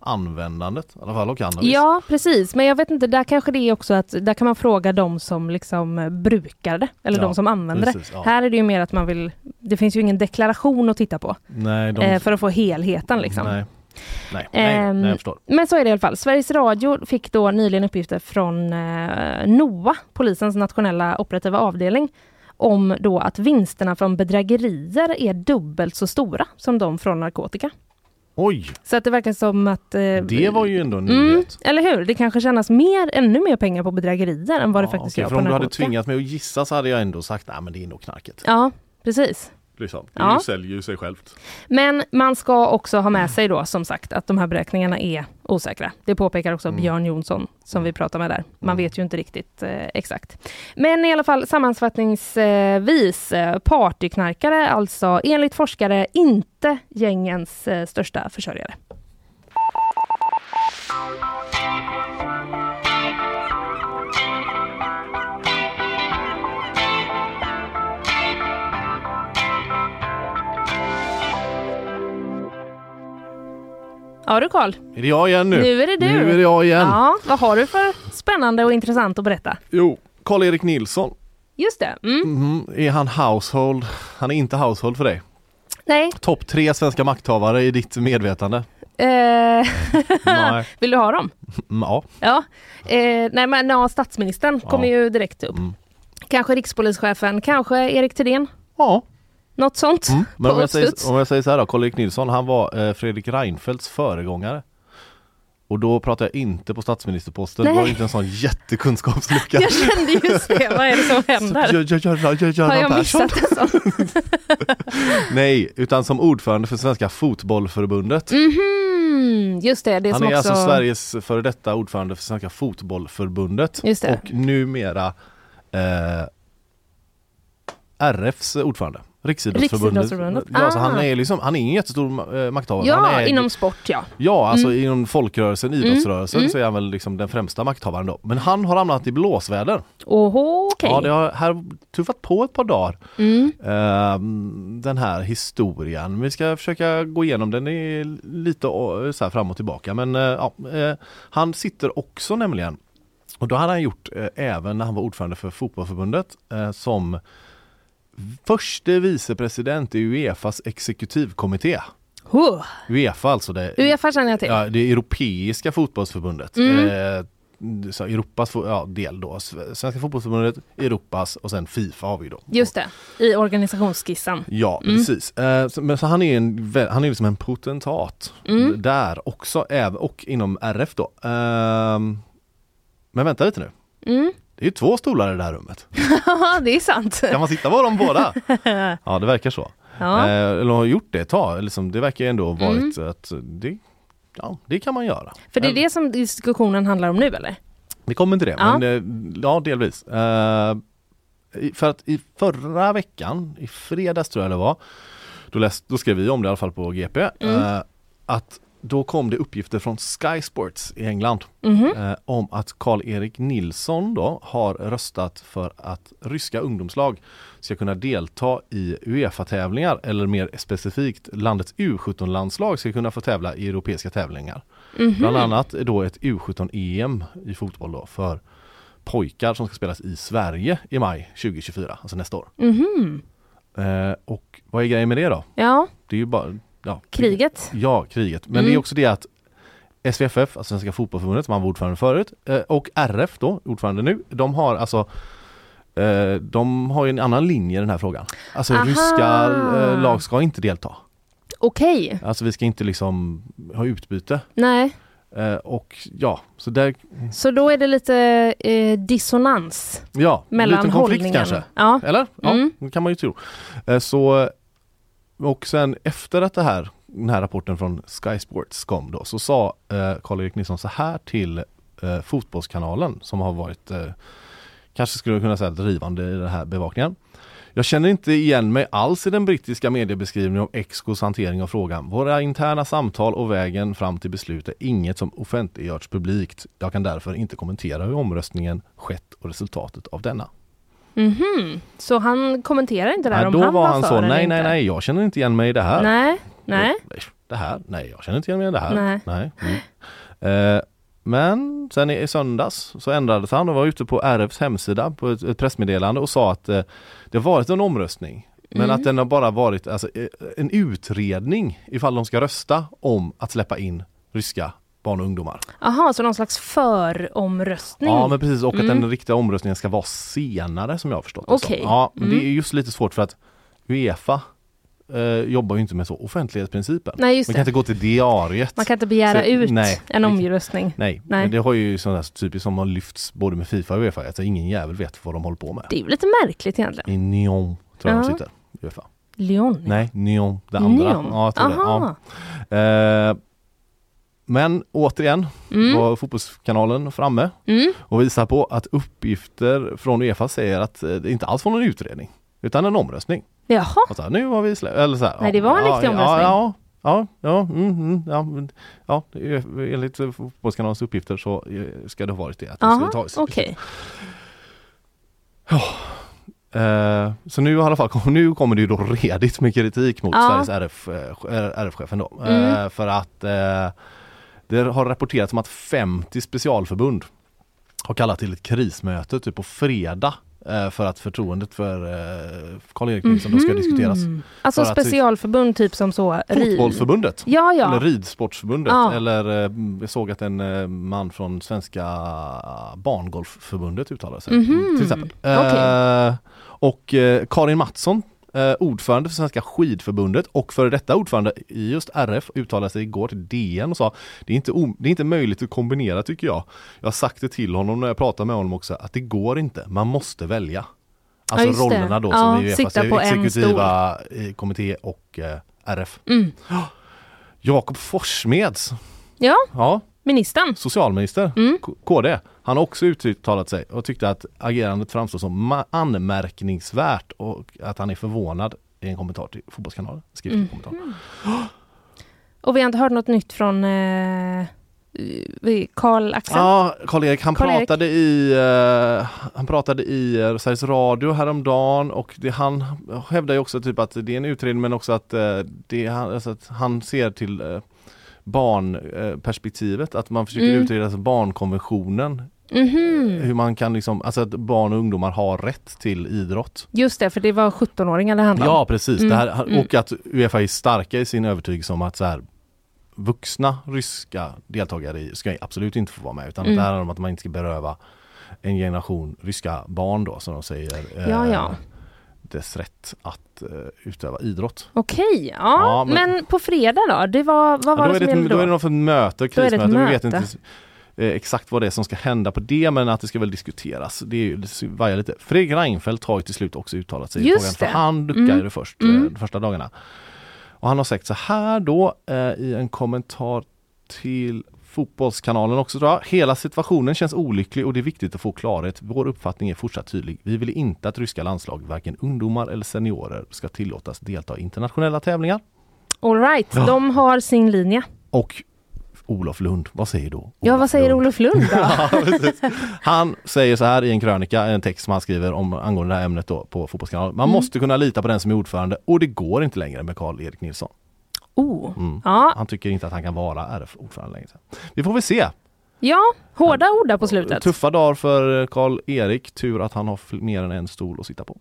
användandet, i alla fall av cannabis. ja, precis. Men jag vet inte, där kanske det är också att där kan man fråga de som liksom brukar det, eller Ja, de som använder precis, det. ja. Här är det ju mer att man vill, det finns ju ingen deklaration att titta på Nej, de, eh, för att få helheten liksom. nej. Nej, nej, Ehm, nej, jag förstår. Men så är det i alla fall. Sveriges Radio fick då nyligen uppgifter från eh, NOA, polisens nationella operativa avdelning, om då att vinsterna från bedrägerier är dubbelt så stora som de från narkotika. Oj, Så att det verkar som att... eh, det var ju ändå en Mm, nyhet. eller hur? Det kanske tjänas mer, ännu mer pengar på bedrägerier än vad det Ja, faktiskt okej, gör på om du hade narkotika. tvingat mig att gissa så hade jag ändå sagt nej men det är nog knarket. Ja, precis. Liksom. Det Ja. säljer ju sig självt. Men man ska också ha med sig då som sagt att de här beräkningarna är osäkra. Det påpekar också Mm. Björn Jonsson som vi pratar med där. Man vet ju inte riktigt eh, exakt. Men i alla fall sammanfattningsvis, eh, partyknarkare alltså enligt forskare inte gängens eh, största försörjare. Ja du Karl, Är det jag igen nu? nu är det du. Nu är det jag igen. Ja, vad har du för spännande och intressant att berätta? Jo, Karl-Erik Nilsson. Just det. Mm. Mhm. Är han household? Han är inte household för dig. Nej. Topp tre svenska makthavare i ditt medvetande? Eh, [LAUGHS] vill du ha dem? Mm, Ja. Ja. Eh, nej men ja, statsministern Ja. kommer ju direkt upp. Mm. Kanske rikspolischefen, kanske Erik Thedéen. Ja. Något sånt. Mm. Men om jag, säger, om jag säger så här då, Karl-Erik Nilsson han var eh, Fredrik Reinfeldts föregångare. Och då pratar jag inte på statsministerposten, Nej. det var inte en sån jättekunskapslucka. [LAUGHS] Jag kände just det, vad är det som händer? Gö- gö- Göran- Gö- Göran Har jag Persson. missat en sån? [LAUGHS] Nej, utan som ordförande för Svenska Fotbollförbundet. Mhm, just det, det Han som är också... alltså Sveriges före detta ordförande för Svenska Fotbollförbundet. Just det. Och numera eh, RFs ordförande. Riksidrottsförbundet. Riksidrottsförbundet. Ja, så Ah. han är liksom, han är en jättestor eh, makthavare. Ja, han är, inom sport ja. Ja, alltså Mm. inom folkrörelsen, idrottsrörelsen Mm. så är han väl liksom den främsta makthavaren då. Men han har hamnat i blåsväder. Oho, okej. Ja, det har här tuffat på ett par dagar. mm. Ehm, den här historien. Vi ska försöka gå igenom den lite eh, så fram och tillbaka. Men eh, ja, eh, han sitter också nämligen och då hade han gjort eh, även när han var ordförande för fotbollförbundet eh, som förste vicepresident i Uefas exekutivkommitté. Huh. Uefa alltså det, Uefa känner jag till. ja, det europeiska fotbollsförbundet. Mm. Eh, så Europas ja, del då. Svenska fotbollsförbundet, Europas och sen Fifa har vi då. Just det, i organisationsskissen. Ja Mm. precis. Eh, men så han är en, han är liksom en potentat Mm. där också och inom RF då. Ehm, men vänta lite nu. Mm. Det är ju två stolar i det här rummet. Ja, det är sant. Kan man sitta på dem båda? [LAUGHS] Ja det verkar så. Ja. Eh, eller har gjort det ett tag. Liksom, det verkar ändå ha Mm. varit att det, ja, det kan man göra. För det är det som diskussionen handlar om nu eller? Vi kommer till det, Ja. men eh, ja delvis. Eh, för att i förra veckan, i fredags tror jag det var, då, läst, då skrev vi om det i alla fall på GP, Mm. att då kom det uppgifter från Sky Sports i England Mhm. eh, om att Karl-Erik Nilsson då har röstat för att ryska ungdomslag ska kunna delta i Uefa-tävlingar eller mer specifikt landets U17-landslag ska kunna få tävla i europeiska tävlingar. Mhm. Bland annat är då ett U17-EM i fotboll då för pojkar som ska spelas i Sverige i maj 2024, alltså nästa år. Mhm. Eh, och vad är grejen med det då? Ja, Det är ju bara ja, kriget. Ja, kriget. Men Mm. det är också det att SVFF, alltså Svenska Fotbollförbundet som han var ordförande förut, eh, och RF då, ordförande nu, de har alltså eh, de har ju en annan linje i den här frågan. Alltså Aha. ryska eh, lag ska inte delta. Okej. Alltså vi ska inte liksom ha utbyte. Nej, och ja, så där, så då är det lite eh, dissonans ja, mellan liten konflikt hållningen. kanske. Ja. Eller? Ja, Mm. det kan man ju tro. Så och sen efter att det här, den här rapporten från Sky Sports kom då så sa eh, Karl-Erik Nilsson så här till eh, Fotbollskanalen som har varit eh, kanske skulle jag kunna säga drivande i den här bevakningen. Jag känner inte igen mig alls i den brittiska mediebeskrivningen om Excos hantering av frågan. Våra interna samtal och vägen fram till beslut är inget som offentliggörts publikt. Jag kan därför inte kommentera hur omröstningen skett och resultatet av denna. Mhm. Så han kommenterar inte där Nej, om då han var han så, nej inte? nej nej, jag känner inte igen mig i det här. Nej, nej. Det här, nej jag känner inte igen mig i det här. Nej. Mm. Eh, men sen i, söndags så ändrades han och var ute på RFs hemsida på ett, ett pressmeddelande och sa att eh, det har varit en omröstning. Men Mm. att den har bara varit alltså, eh, en utredning ifall de ska rösta om att släppa in ryska barn och ungdomar. Jaha, så någon slags föromröstning? Ja men precis och att Mm. den riktiga omröstningen ska vara senare som jag har förstått det Okej. som. Ja, men det Mm. är just lite svårt för att Uefa eh, jobbar ju inte med så offentlighetsprincipen. Nej, just Man det. kan inte gå till diariet. Man kan inte begära Så- ut nej. en omröstning. Nej, Nej. men det har ju sådana typiskt som har lyfts både med Fifa och Uefa. Alltså ingen jävel vet vad de håller på med. Det är ju lite märkligt egentligen. I Nyon tror jag Ja. de sitter. Uefa. Lyon? Nej, Nyon, det andra. Nyon? Ja, jag tror det. Aha. Ja. Eh, men återigen Mm. var fotbollskanalen framme Mm. och visar på att uppgifter från Uefa säger att eh, det inte alls var någon utredning utan en omröstning. Jaha, Och så här, nu har vi slä- eller så här, Nej, det var en ja, riktig ja, omröstning. Ja, ja, ja, mm, mm, ja, ja, det är- enligt eh, fotbollskanalens uppgifter så eh, ska det ha varit det. Att det Aha, skulle tas. okej. Eh, så nu i alla fall, [LAUGHS] nu kommer det ju då redigt med kritik mot Ja. Sveriges RF, eh, RF-chefen då. Mm. Eh, för att eh, det har rapporterats om att 50 specialförbund har kallat till ett krismöte typ på fredag eh, för att förtroendet för eh, Karl-Erik Nilsson då ska Mhm. diskuteras. Alltså För att- specialförbund typ som så? Fotbollsförbundet Ja, eller ja. Ridsportsförbundet Ja. eller eh, jag såg att en man från Svenska barngolfförbundet uttalade sig. Mhm. Till exempel. Eh, och Karin Mattsson eh, ordförande för Svenska skidförbundet och före detta ordförande i just RF uttalade sig igår till DN och sa det är, inte det är inte möjligt att kombinera tycker jag. Jag har sagt det till honom när jag pratar med honom också att det går inte, man måste välja. Alltså det. rollerna då Ja, som i Uefas exekutiva eh, kommitté och eh, RF. Mm. [GASPS] Jakob Forssmeds, Ja, ja, ministern. socialminister, Mm. KD, han har också uttalat sig och tyckte att agerandet framstår som anmärkningsvärt och att han är förvånad i en kommentar till Fotbollskanalen. Skriftlig Mm. kommentar. Och vi har inte hört något nytt från eh, vi- Karl Axel? Ja, Karl-Erik han Karl-Erik. pratade i eh, Han pratade i eh, Sveriges Radio häromdagen och det, han hävdar ju också typ att det är en utredning men också att, eh, det, han, alltså att han ser till eh, barnperspektivet, att man försöker Mm. utreda alltså barnkonventionen Mhm. hur man kan liksom, alltså att barn och ungdomar har rätt till idrott. Just det, för det var 17-åringar det handlade om. Ja precis, Mm, det här, mm. och att Uefa är starka i sin övertygelse om att så här, vuxna ryska deltagare ska absolut inte få vara med utan Mm. det här handlar om att man inte ska beröva en generation ryska barn då som de säger eh, Ja, ja. Dess rätt att eh, utöva idrott. Okej, ja. Ja, men... men- på fredag då? Det var, vad var Ja, då, är som det, ett- gällde då då? är det något för möte, krismöte, vi vet inte eh, exakt vad det är som ska hända på det men att det ska väl diskuteras. Det är ju det lite. Fredrik Reinfeldt har ju till slut också uttalat sig i Just frågan det. för han duckade Mm. först eh, Mm. de första dagarna. Och han har sagt så här då eh, i en kommentar till Fotbollskanalen också tror jag. Hela situationen känns olycklig och det är viktigt att få klarhet. Vår uppfattning är fortsatt tydlig. Vi vill inte att ryska landslag, varken ungdomar eller seniorer, ska tillåtas delta i internationella tävlingar. All right, Ja. de har sin linje. Och Olof Lund, vad säger då? Ja, Olof vad säger Lund? Olof Lund då? [LAUGHS] Ja. Han säger så här i en krönika, en text som han skriver om angående det här ämnet då på Fotbollskanalen. Man Mm. måste kunna lita på den som är ordförande och det går inte längre med Karl-Erik Nilsson. Oh. Mm. Ja, Han tycker inte att han kan vara RF-ordförande längre. Vi får väl se. ja, hårda ord där på slutet. Tuffa dagar för Karl-Erik. Tur att han har mer än en stol att sitta på.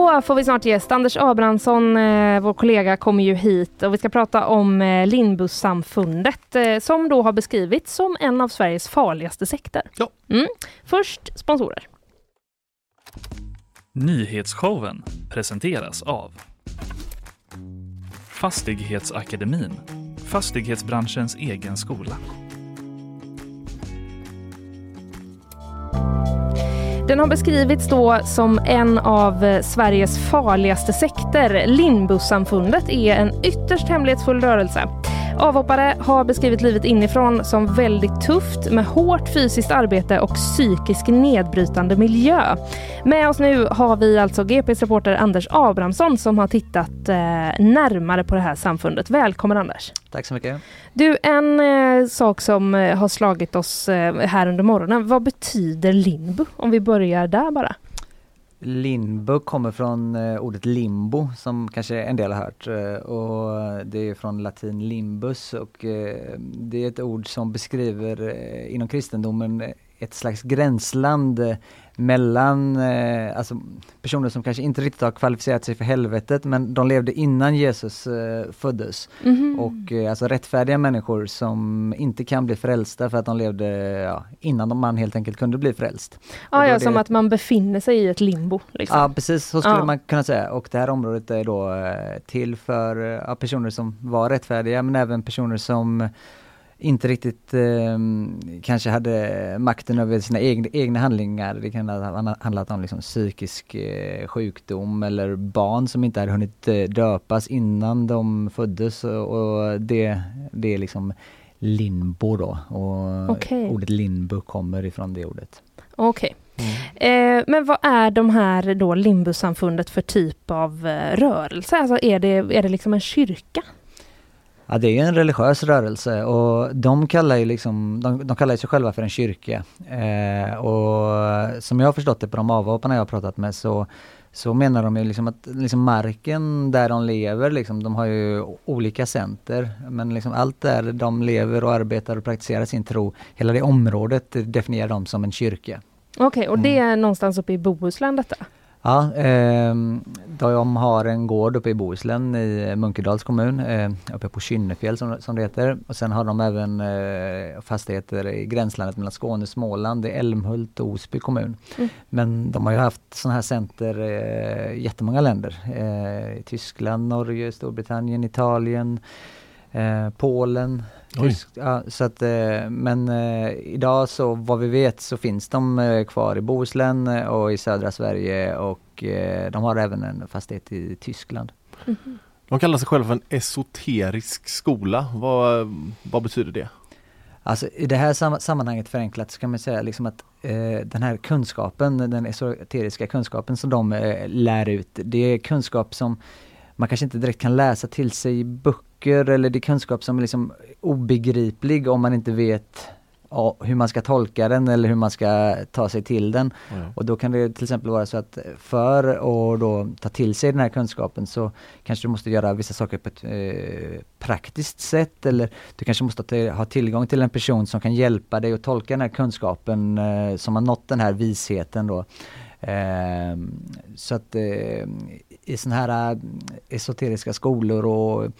Då får vi snart gäst. Anders Abrahamsson, eh, vår kollega, kommer ju hit och vi ska prata om eh, Lindbussamfundet eh, som då har beskrivits som en av Sveriges farligaste sekter. Ja. Mm. Först sponsorer. Nyhetsshowen presenteras av Fastighetsakademin, fastighetsbranschens egen skola. Den har beskrivits då som en av eh, Sveriges farligaste sekter. Lindbussamfundet är en ytterst hemlighetsfull rörelse. Avhoppare har beskrivit livet inifrån som väldigt tufft med hårt fysiskt arbete och psykisk nedbrytande miljö. Med oss nu har vi alltså GPs reporter Anders Abrahamsson som har tittat eh, närmare på det här samfundet. Välkommen Anders! Tack så mycket. Du, en eh, sak som eh, har slagit oss eh, här under morgonen. Vad betyder limbo? Om vi börjar där bara. Limbo kommer från eh, ordet limbo som kanske en del har hört eh, och det är från latin limbus och eh, det är ett ord som beskriver eh, inom kristendomen ett slags gränsland mellan eh, alltså personer som kanske inte riktigt har kvalificerat sig för helvetet men de levde innan Jesus eh, föddes. Mhm. Och eh, alltså rättfärdiga människor som inte kan bli frälsta för att de levde ja, innan man helt enkelt kunde bli frälst. då ja, det- som att man befinner sig i ett limbo. Liksom. Ja precis, så skulle Ja. man kunna säga. Och det här området är då eh, till för eh, ja, personer som var rättfärdiga men även personer som inte riktigt eh, kanske hade makten över sina egna, egna handlingar. Det kan ha handlat om liksom psykisk eh, sjukdom eller barn som inte hade hunnit eh, döpas innan de föddes och, det, det är liksom limbo då. Och Okej. ordet limbo kommer ifrån det ordet. Okej. Eh, men vad är de här då limbusamfundet för typ av eh, rörelse? Alltså är det, är det liksom en kyrka? Ja det är en religiös rörelse och de kallar ju liksom, de, de kallar ju sig själva för en kyrka. Eh, och som jag har förstått det på de avhopparna jag har pratat med så, så menar de ju liksom att liksom marken där de lever, liksom, de har ju olika center. Men liksom allt där de lever och arbetar och praktiserar sin tro, hela det området det definierar de som en kyrka. Okej, och det är någonstans uppe i Bohuslän detta? Ja, ehm, de har en gård uppe i Bohuslän i Munkedals kommun, eh, uppe på Kynnefjäll som, som det heter. Och sen har de även eh, fastigheter i gränslandet mellan Skåne och Småland, i Älmhult och Osby kommun. Mm. Men de har ju haft sådana här center eh, i jättemånga länder. Eh, Tyskland, Norge, Storbritannien, Italien, eh, Polen. Ja, så att, eh, men eh, idag så vad vi vet så finns de eh, kvar i Bohuslän och i södra Sverige och eh, de har även en fastighet i Tyskland. De kallar sig själva för en esoterisk skola. Vad, vad betyder det? Alltså i det här sam- sammanhanget förenklat så kan man säga liksom att eh, den här kunskapen, den esoteriska kunskapen som de eh, lär ut, det är kunskap som man kanske inte direkt kan läsa till sig i böcker eller det är kunskap som är liksom obegriplig om man inte vet ja, hur man ska tolka den eller hur man ska ta sig till den. Och då kan det till exempel vara så att för att då ta till sig den här kunskapen så kanske du måste göra vissa saker på ett eh, praktiskt sätt eller du kanske måste ha tillgång till en person som kan hjälpa dig att tolka den här kunskapen eh, som har nått den här visheten då. Ehm, så att eh, i sådana här eh, esoteriska skolor och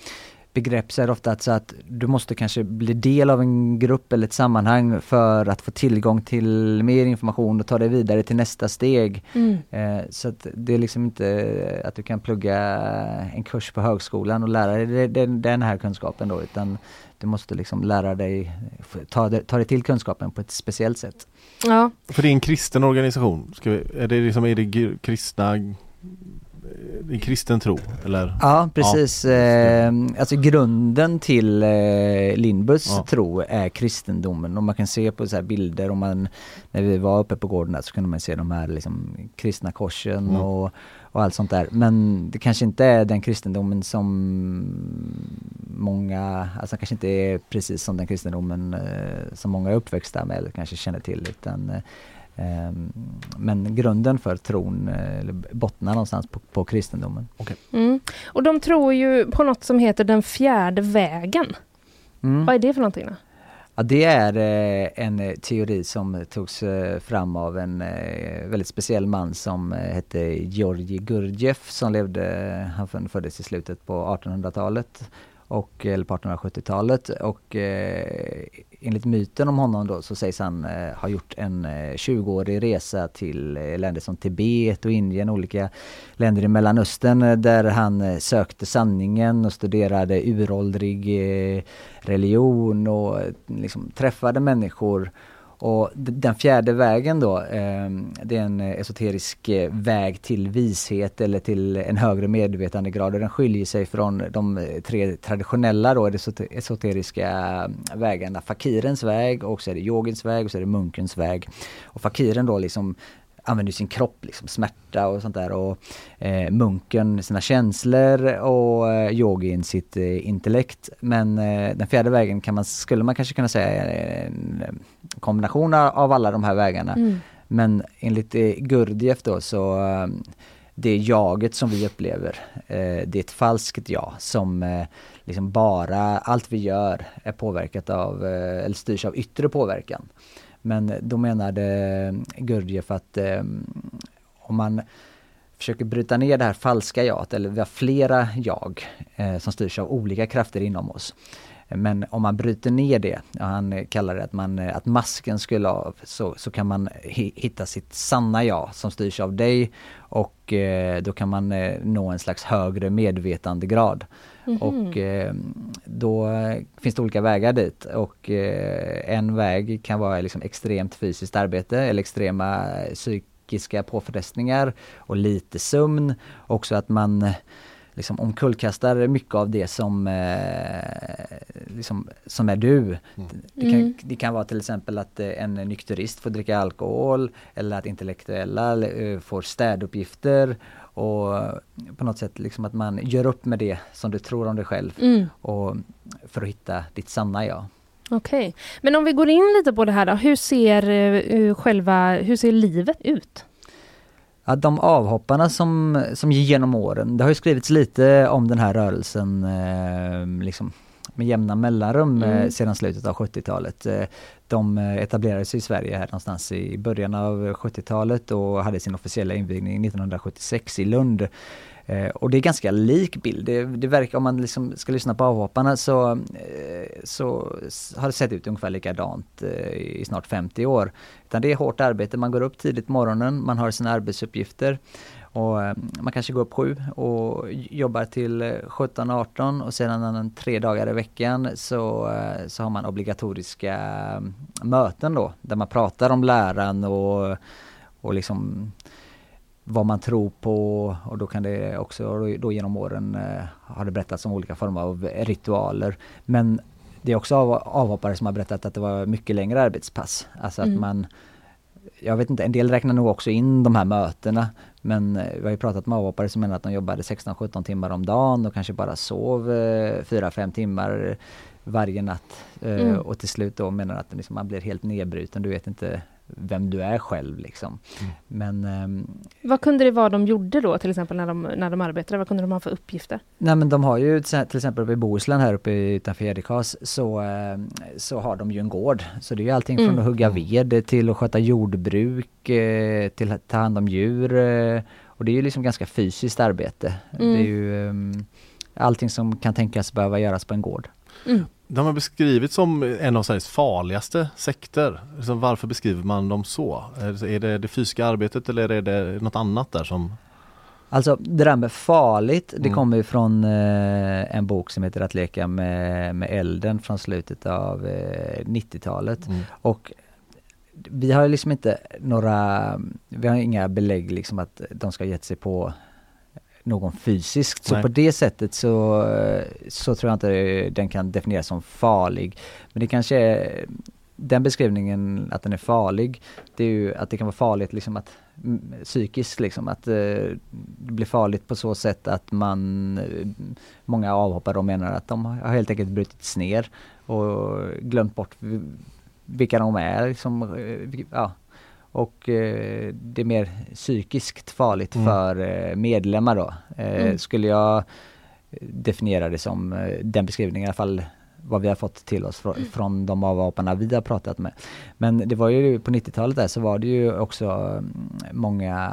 begrepp så är det ofta att, så att du måste kanske bli del av en grupp eller ett sammanhang för att få tillgång till mer information och ta dig vidare till nästa steg. Mm. Eh, så att det är liksom inte att du kan plugga en kurs på högskolan och lära dig den här kunskapen då utan du måste liksom lära dig, ta, det- ta dig till kunskapen på ett speciellt sätt. Ja, För det är en kristen organisation. Ska vi, är det liksom, är det kristna det är kristen tro eller? Ja precis, Eh, alltså grunden till eh, Lindbus Ja. tro är kristendomen och man kan se på så här bilder om man, när vi var uppe på gården där så kunde man se de här liksom kristna korsen Mm. och, och allt sånt där. Men det kanske inte är den kristendomen som många, alltså kanske inte är precis som den kristendomen eh, som många är uppväxta med eller kanske känner till utan eh, ehm, men grunden för tron eh, eller bottnar någonstans på, på kristendomen. mm. och de tror ju på något som heter den fjärde vägen. Mm. Vad är det för någonting då? Ja, det är eh, en eh, teori som togs fram av en väldigt speciell man som hette Georgi Gurdjieff som levde, han föd- föddes i slutet på 1800-talet och, eh, eller på 1870-talet och eh, enligt myten om honom då så sägs han eh, ha gjort en eh, 20-årig resa till eh, länder som Tibet och Indien, olika länder i Mellanöstern eh, där han eh, sökte sanningen och studerade uråldrig eh, religion och eh, liksom träffade människor. Och den fjärde vägen då, ehm, det är en esoterisk eh, väg till vishet eller till en högre medvetandegrad och den skiljer sig från de eh, tre traditionella då, esoteriska mm, vägarna. Fakirens väg och så är det yogins väg och så är det munkens väg. Och fakiren då liksom använder sin kropp, liksom smärta och sånt där och eh, munken sina känslor och eh, yogin sitt eh, intellekt. Men eh, den fjärde vägen kan man, skulle man kanske kunna säga är en eh, kombination av alla de här vägarna. Mm. Men enligt eh, Gurdjieff då så eh, det jaget som vi upplever, eh, det är ett falskt jag som liksom bara, allt vi gör är påverkat av, eller styrs av yttre påverkan. Men då menade eh, Gurdjieff att eh, om man försöker bryta ner det här falska jaget, eller vi har flera jag eh, som styrs av olika krafter inom oss. Men om man bryter ner det, han kallar det att, man, eh, att masken skulle av, så, så kan man hitta sitt sanna jag som styrs av dig och eh, då kan man eh, nå en slags högre medvetandegrad. Mm -hmm. Och eh, då finns det olika vägar dit och eh, en väg kan vara liksom extremt fysiskt arbete eller extrema psykiska påfrestningar och lite sömn. Också att man eh, liksom omkullkastar mycket av det som, eh, liksom, som är du. Mm. Det, kan, mm. det kan vara till exempel att eh, en nykterist får dricka alkohol eller att intellektuella eh, får städuppgifter och på något sätt liksom att man gör upp med det som du tror om dig själv mm. och för att hitta ditt sanna jag. Okej, okay. men om vi går in lite på det här då, hur ser uh, själva, hur ser livet ut? Ja, de avhopparna som, som genom åren, det har ju skrivits lite om den här rörelsen eh, liksom med jämna mellanrum eh, mm. sedan slutet av 70-talet. Eh, de etablerades i Sverige här någonstans i början av 70-talet och hade sin officiella invigning 1976 i Lund. Eh, och det är ganska lik bild. Det, det verkar, om man liksom ska lyssna på avhopparna så, eh, så har det sett ut ungefär likadant eh, i snart 50 år. Utan det är hårt arbete, man går upp tidigt på morgonen, man har sina arbetsuppgifter. Och man kanske går upp sju och jobbar till 17-18 och sedan tre dagar i veckan så, så har man obligatoriska möten då där man pratar om läran och, och liksom vad man tror på och då kan det också då genom åren eh, har det berättats om olika former av ritualer. Men det är också av, avhoppare som har berättat att det var mycket längre arbetspass. Alltså att mm. man jag vet inte, en del räknar nog också in de här mötena. Men eh, vi har ju pratat med avhoppare som menar att de jobbade 16-17 timmar om dagen och kanske bara sov eh, 4-5 timmar varje natt. Eh, mm. Och till slut då menar att liksom man blir helt nedbruten. Du vet inte vem du är själv. Liksom. Mm. Men, um, vad kunde det vara de gjorde då till exempel när de, när de arbetade? Vad kunde de ha för uppgifter? Nej men de har ju till exempel uppe i Bohuslän här uppe utanför Gärdekas så, ehm, så har de ju en gård. Så det är ju allting från mm. att hugga ved till att sköta jordbruk eh, till att ta hand om djur. Eh, och det är ju liksom ganska fysiskt arbete. Mm. Det är ju um, allting som kan tänkas behöva göras på en gård. Mm. De har beskrivits som en av Sveriges farligaste sekter. Så varför beskriver man dem så? Är det det fysiska arbetet eller är det något annat där som Alltså det där med farligt, det mm. kommer ifrån eh, en bok som heter Att leka med, med elden från slutet av eh, 90-talet. Mm. Och vi har liksom inte några, vi har inga belägg liksom att de ska gett sig på någon fysiskt. Så Nej. på det sättet så, så tror jag inte den kan definieras som farlig. Men det kanske är den beskrivningen att den är farlig, det är ju att det kan vara farligt liksom att psykiskt liksom att eh, det blir farligt på så sätt att man många avhoppare menar att de har helt enkelt brutits ner och glömt bort vilka de är. Liksom, eh, ja, och eh, det är mer psykiskt farligt mm. för eh, medlemmar då. Eh, mm. Skulle jag definiera det som eh, den beskrivningen i alla fall vad vi har fått till oss från, från de avhopparna vi har pratat med. Men det var ju på 90-talet där så var det ju också mm, många,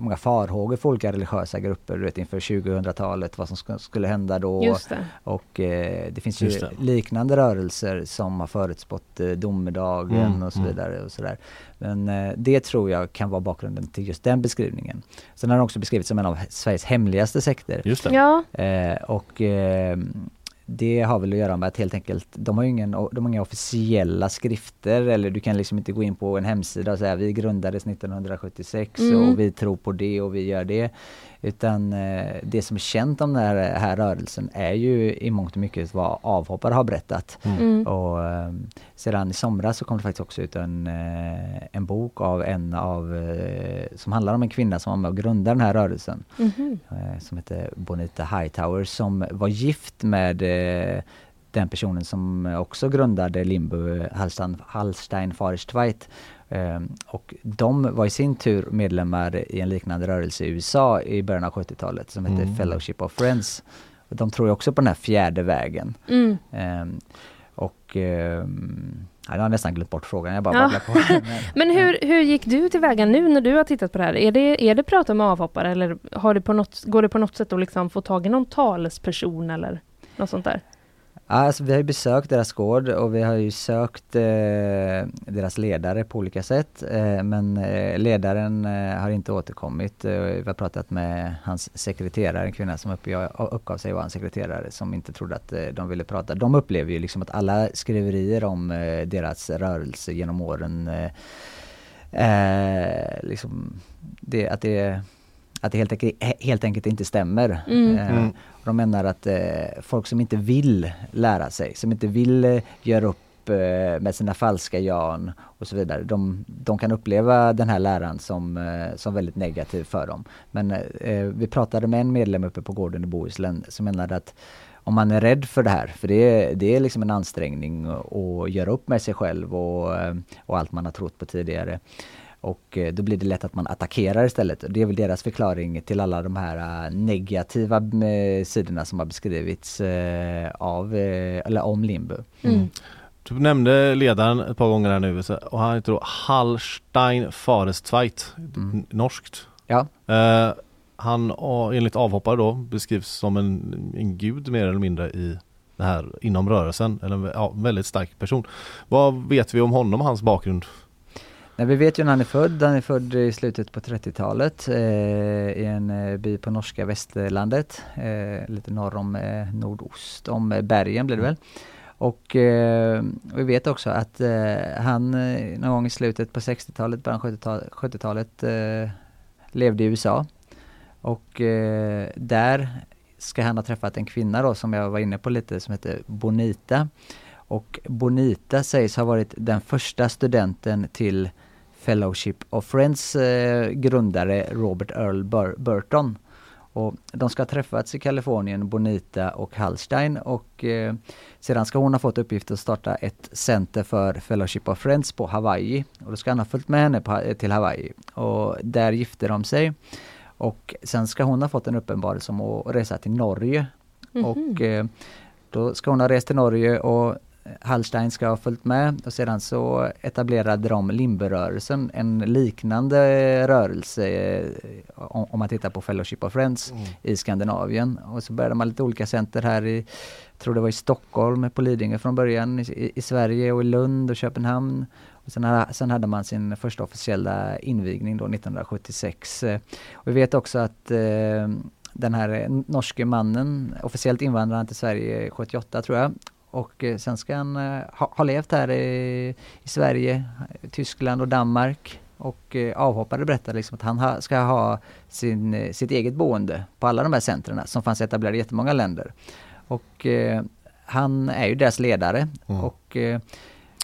många farhågor för olika religiösa grupper du vet, inför 2000-talet, vad som skulle hända då. Det. Och eh, det finns ju det. liknande rörelser som har förutspått eh, domedagen mm, och så mm. vidare. Och så där. Men eh, det tror jag kan vara bakgrunden till just den beskrivningen. Sen har den också beskrivits som en av Sveriges hemligaste sekter. Just det. Ja. Eh, och ehm, det har väl att göra med att helt enkelt, de har ju ingen, de har inga officiella skrifter eller du kan liksom inte gå in på en hemsida och säga vi grundades 1976 mm. och vi tror på det och vi gör det. Utan eh, det som är känt om den här, här rörelsen är ju i mångt och mycket vad avhoppare har berättat. Mm. mm. Och eh, sedan i somras så kom det faktiskt också ut en, eh, en bok av en av, eh, som handlar om en kvinna som var med och grundade den här rörelsen. Mm. som heter Bonita Hightower som var gift med eh, den personen som också grundade Limbo, Hallstein, Hallstein Forest Um, och de var i sin tur medlemmar i en liknande rörelse i USA i början av 70-talet som hette mm. Fellowship of Friends. Och de tror också på den här fjärde vägen. Mm. Um, och um, jag har nästan glömt bort frågan, jag bara Ja. babblar på. [LAUGHS] Men hur, hur gick du tillväga nu när du har tittat på det här? Är det, är det prata med avhoppare eller har det på något, går det på något sätt att liksom få tag i någon talesperson eller något sånt där? Alltså, vi har ju besökt deras gård och vi har ju sökt eh, deras ledare på olika sätt. Eh, men eh, ledaren eh, har inte återkommit. Eh, vi har pratat med hans sekreterare, en kvinna som uppgav, uppgav sig vara en sekreterare som inte trodde att eh, de ville prata. De upplever ju liksom att alla skriverier om eh, deras rörelse genom åren eh, eh, liksom det, att det att det helt enkelt, helt enkelt inte stämmer. Mm. Eh, Mm. de menar att eh, folk som inte vill lära sig, som inte vill eh, göra upp eh, med sina falska jan och så vidare. De, de kan uppleva den här läran som, eh, som väldigt negativ för dem. Men eh, vi pratade med en medlem uppe på gården i Bohuslän som menade att om man är rädd för det här, för det är, det är liksom en ansträngning att göra upp med sig själv och, och allt man har trott på tidigare. Och eh, då blir det lätt att man attackerar istället. Det är väl deras förklaring till alla de här eh, negativa eh, sidorna som har beskrivits av, eller om Limbo. Mm. Du nämnde ledaren ett par gånger här nu och han heter då Hallstein Farestveit, Mm. norskt. Ja, Eh, han enligt avhoppare då beskrivs som en, en gud mer eller mindre i det här inom rörelsen, eller en ja, väldigt stark person. Vad vet vi om honom och hans bakgrund? Nej, vi vet ju när han är född. Han är född i slutet på 30-talet eh, i en eh, by på norska västerlandet, eh, lite norr om eh, nordost om eh, bergen blir det väl. Och eh, vi vet också att eh, han eh, någon gång i slutet på 60-talet, början 70-talet, 70-talet eh, levde i USA. Och eh, där ska han ha träffat en kvinna då som jag var inne på lite som heter Bonita. Och Bonita sägs ha varit den första studenten till Fellowship of Friends eh, grundare Robert Earl Bur- Burton. Och de ska ha träffats i Kalifornien, Bonita och Hallstein och eh, sedan ska hon ha fått uppgift att starta ett center för Fellowship of Friends på Hawaii. Och då ska han ha följt med henne på, till Hawaii. Och där gifte de sig. Och sen ska hon ha fått en uppenbarelse om att resa till Norge. Och eh, då ska hon ha rest till Norge och Hallstein ska ha följt med och sedan så etablerade de Limberörelsen, en liknande rörelse eh, om man tittar på Fellowship of Friends i Skandinavien. Och så började man lite olika center här i, jag tror det var i Stockholm, på Lidingö från början, i, i Sverige och i Lund och Köpenhamn. Och sen, hade, sen hade man sin första officiella invigning då 1976. Eh, Och vi vet också att eh, den här norske mannen, officiellt invandrade han till Sverige 78 tror jag. Och eh, sen ska han eh, ha, ha levt här i, i Sverige, Tyskland och Danmark. Och eh, avhoppare berättade liksom att han ha, ska ha sin, sitt eget boende på alla de här centren som fanns etablerade i jättemånga länder. Och han är ju deras ledare. Mm. Och,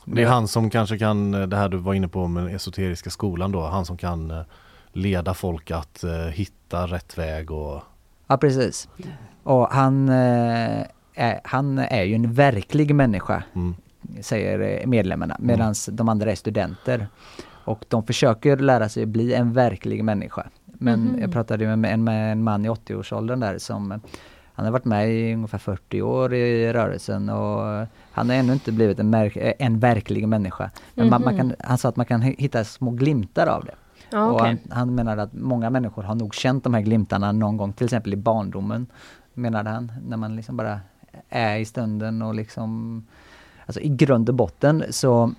Det är han som kanske kan, det här du var inne på med den esoteriska skolan då, han som kan leda folk att hitta rätt väg och Ja precis. Och han, eh, är, han är ju en verklig människa, mm, säger eh, medlemmarna, medan de andra är studenter. Och de försöker lära sig bli en verklig människa. Men Mhm. jag pratade ju med en, med en man i 80-årsåldern där som han har varit med i ungefär 40 år i rörelsen och han har ännu inte blivit en, märk- eh, en verklig människa. Men man, man Mhm. kan, han sa att man kan hi- hitta små glimtar av det. Ja, Och okej. han, han menade att många människor har nog känt de här glimtarna någon gång, till exempel i barndomen, menade han. När man liksom bara är i stunden och liksom... Alltså i grund och botten så,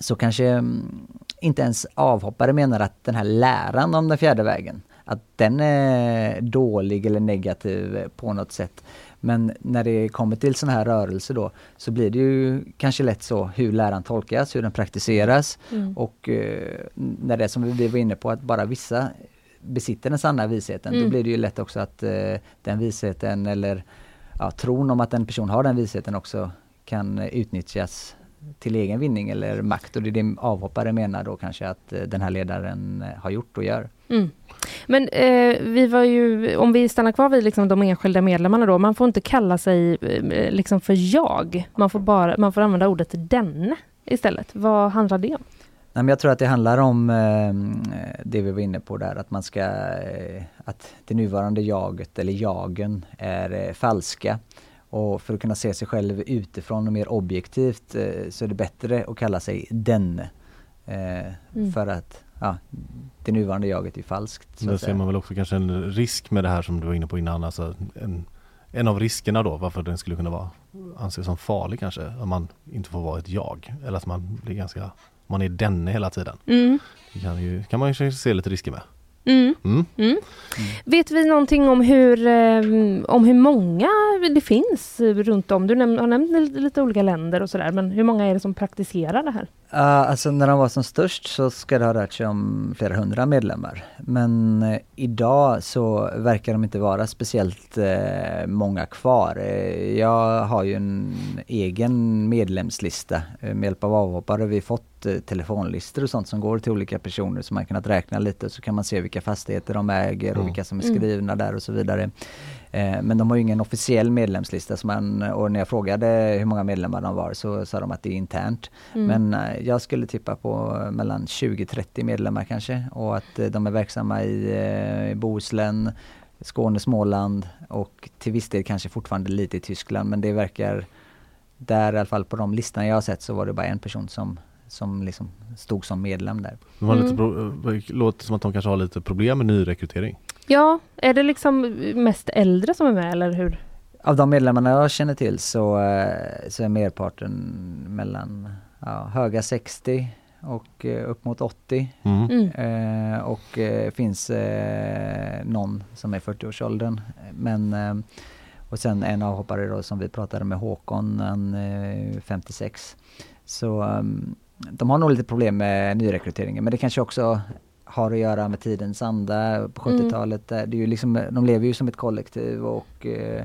så kanske mm, inte ens avhoppare menar att den här läran om den fjärde vägen, att den är dålig eller negativ på något sätt. Men när det kommer till sådana här rörelser då så blir det ju kanske lätt så hur läran tolkas, hur den praktiseras Mm. och eh, när det är som vi var inne på att bara vissa besitter den sanna visheten, Mm. då blir det ju lätt också att eh, den visheten eller ja, tron om att en person har den visheten också kan utnyttjas till egen vinning eller makt och det är det avhoppare menar då kanske att eh, den här ledaren eh, har gjort och gör. Mm. Men eh, vi var ju, om vi stannar kvar vid liksom de enskilda medlemmarna då, man får inte kalla sig eh, liksom för jag. Man får, bara, man får använda ordet denne istället. Vad handlar det om? Nej, men jag tror att det handlar om eh, det vi var inne på där, att man ska, eh, att det nuvarande jaget eller jagen är eh, falska. Och för att kunna se sig själv utifrån och mer objektivt eh, så är det bättre att kalla sig denne. Eh, Mm. För att ja, det nuvarande jaget är falskt. så Där ser man väl också kanske en risk med det här som du var inne på innan. Alltså en, en av riskerna då varför den skulle kunna vara anses som farlig kanske. Att man inte får vara ett jag. Eller att man blir ganska, man är denne hela tiden. Mm. Det kan, ju, kan man ju se lite risker med. Mm. Mm. Mm. Vet vi någonting om hur, eh, om hur många det finns runt om? Du har nämnt lite olika länder och sådär, men hur många är det som praktiserar det här? Ja, alltså när de var som störst så ska det ha rört sig om flera hundra medlemmar. Men eh, idag så verkar de inte vara speciellt eh, många kvar. Eh, jag har ju en egen medlemslista. Med hjälp av avhoppare har vi fått telefonlistor och sånt som går till olika personer så man kunnat räkna lite och så kan man se vilka fastigheter de äger och Mm. vilka som är Mm. skrivna där och så vidare. Eh, Men de har ju ingen officiell medlemslista så man, och när jag frågade hur många medlemmar de var så sa de att det är internt. Mm. Men eh, jag skulle tippa på mellan 20-30 medlemmar kanske och att eh, de är verksamma i eh, Bohuslän, Skåne, Småland och till viss del kanske fortfarande lite i Tyskland men det verkar där i alla fall på de listorna jag har sett så var det bara en person som, som liksom stod som medlem där. De har lite Mm. det låter som att de kanske har lite problem med nyrekrytering. Ja, är det liksom mest äldre som är med eller hur? Av de medlemmarna jag känner till så, eh, så är merparten mellan ja, höga 60 och eh, upp mot 80 Mm. Mm. Eh, och eh, finns eh, någon som är 40-årsåldern. Men eh, och sen en avhoppare då som vi pratade med Håkon, han är 56. Så um, de har nog lite problem med nyrekryteringen men det kanske också har att göra med tidens anda på Mm. 70-talet. där Det är ju liksom, de lever ju som ett kollektiv och eh,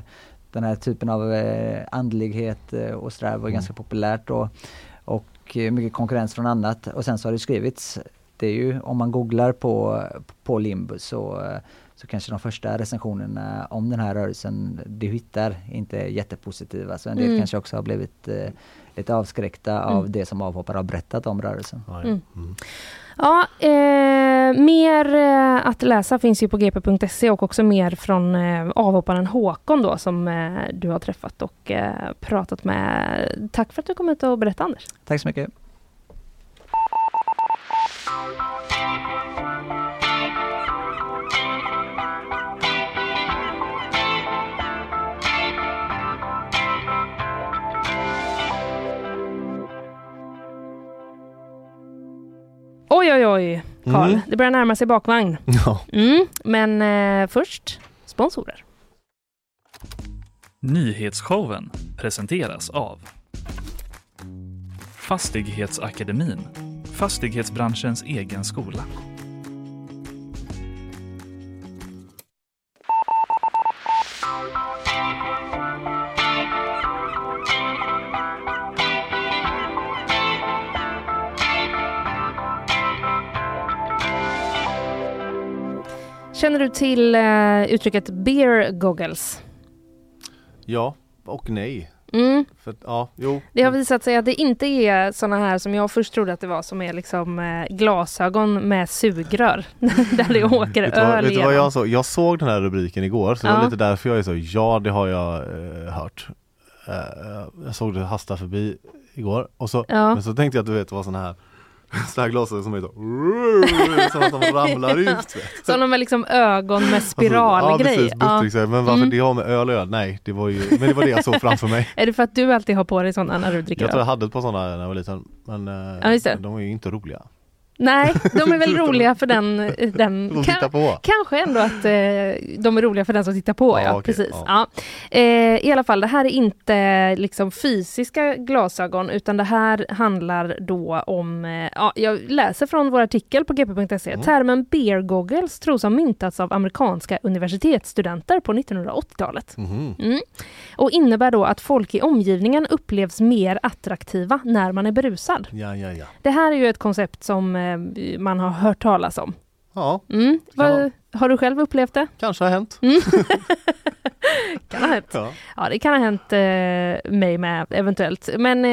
den här typen av eh, andlighet eh, och sådär var Mm. ganska populärt då. Och eh, mycket konkurrens från annat. Och sen så har det skrivits, det är ju om man googlar på, på Limbo så, eh, så kanske de första recensionerna om den här rörelsen du hittar inte är jättepositiva. Så en del Mm. kanske också har blivit eh, lite avskräckta av Mm. det som avhoppare har berättat om rörelsen. Mm. Mm. Ja, eh, mer eh, att läsa finns ju på gp.se och också mer från eh, avhopparen Håkon då som eh, du har träffat och eh, pratat med. Tack för att du kom hit och berättade Anders. Tack så mycket. Oj, oj, oj, Karl. Mm. Det börjar närma sig bakvagn. [LAUGHS] Ja. Mm, men eh, först sponsorer. Nyhetsshowen presenteras av Fastighetsakademin, fastighetsbranschens egen skola. Känner du till eh, uttrycket beer goggles? ja och nej. Mm. För, ja, jo. Det har visat sig att det inte är såna här som jag först trodde att det var som är liksom eh, glasögon med sugrör [LAUGHS] där det åker Vet du, vad, öl vet du vad jag såg? Jag såg den här rubriken igår så det Ja. var lite därför jag är så, ja det har jag eh, hört. Eh, jag såg det hasta förbi igår och så, Ja. men så tänkte jag att du vet det var såna här [LAUGHS] såna här glasögon som är så [LAUGHS] som att de ramlar ut. Sådana [LAUGHS] med liksom ögon med spiralgrej. Alltså, ja precis, Ja. men varför Mm. det har med öl att göra? Nej, det var ju, men det var det jag såg framför mig. Är det för att du alltid har på dig sådana när du dricker Jag tror jag hade ett par sådana när jag var liten men eh, Ja, de var ju inte roliga. Nej, de är [LAUGHS] väl roliga för den... den [LAUGHS] De tittar på. Kanske ändå att eh, de är roliga för den som tittar på, ja. Ja, okej, precis. ja. Ja. Eh, I alla fall, det här är inte liksom fysiska glasögon utan det här handlar då om, eh, ja, jag läser från vår artikel på gp.se. Mm. Termen beer goggles tros ha myntats av amerikanska universitetsstudenter på 1980-talet. Mhm. Mm. Och innebär då att folk i omgivningen upplevs mer attraktiva när man är berusad. Ja, ja, ja. Det här är ju ett koncept som eh, man har hört talas om. Ja, Mm. Vad, har du själv upplevt det? kanske har hänt. Mm. [LAUGHS] kan ha hänt. Ja. Ja, det kan ha hänt eh, mig med eventuellt. Men eh,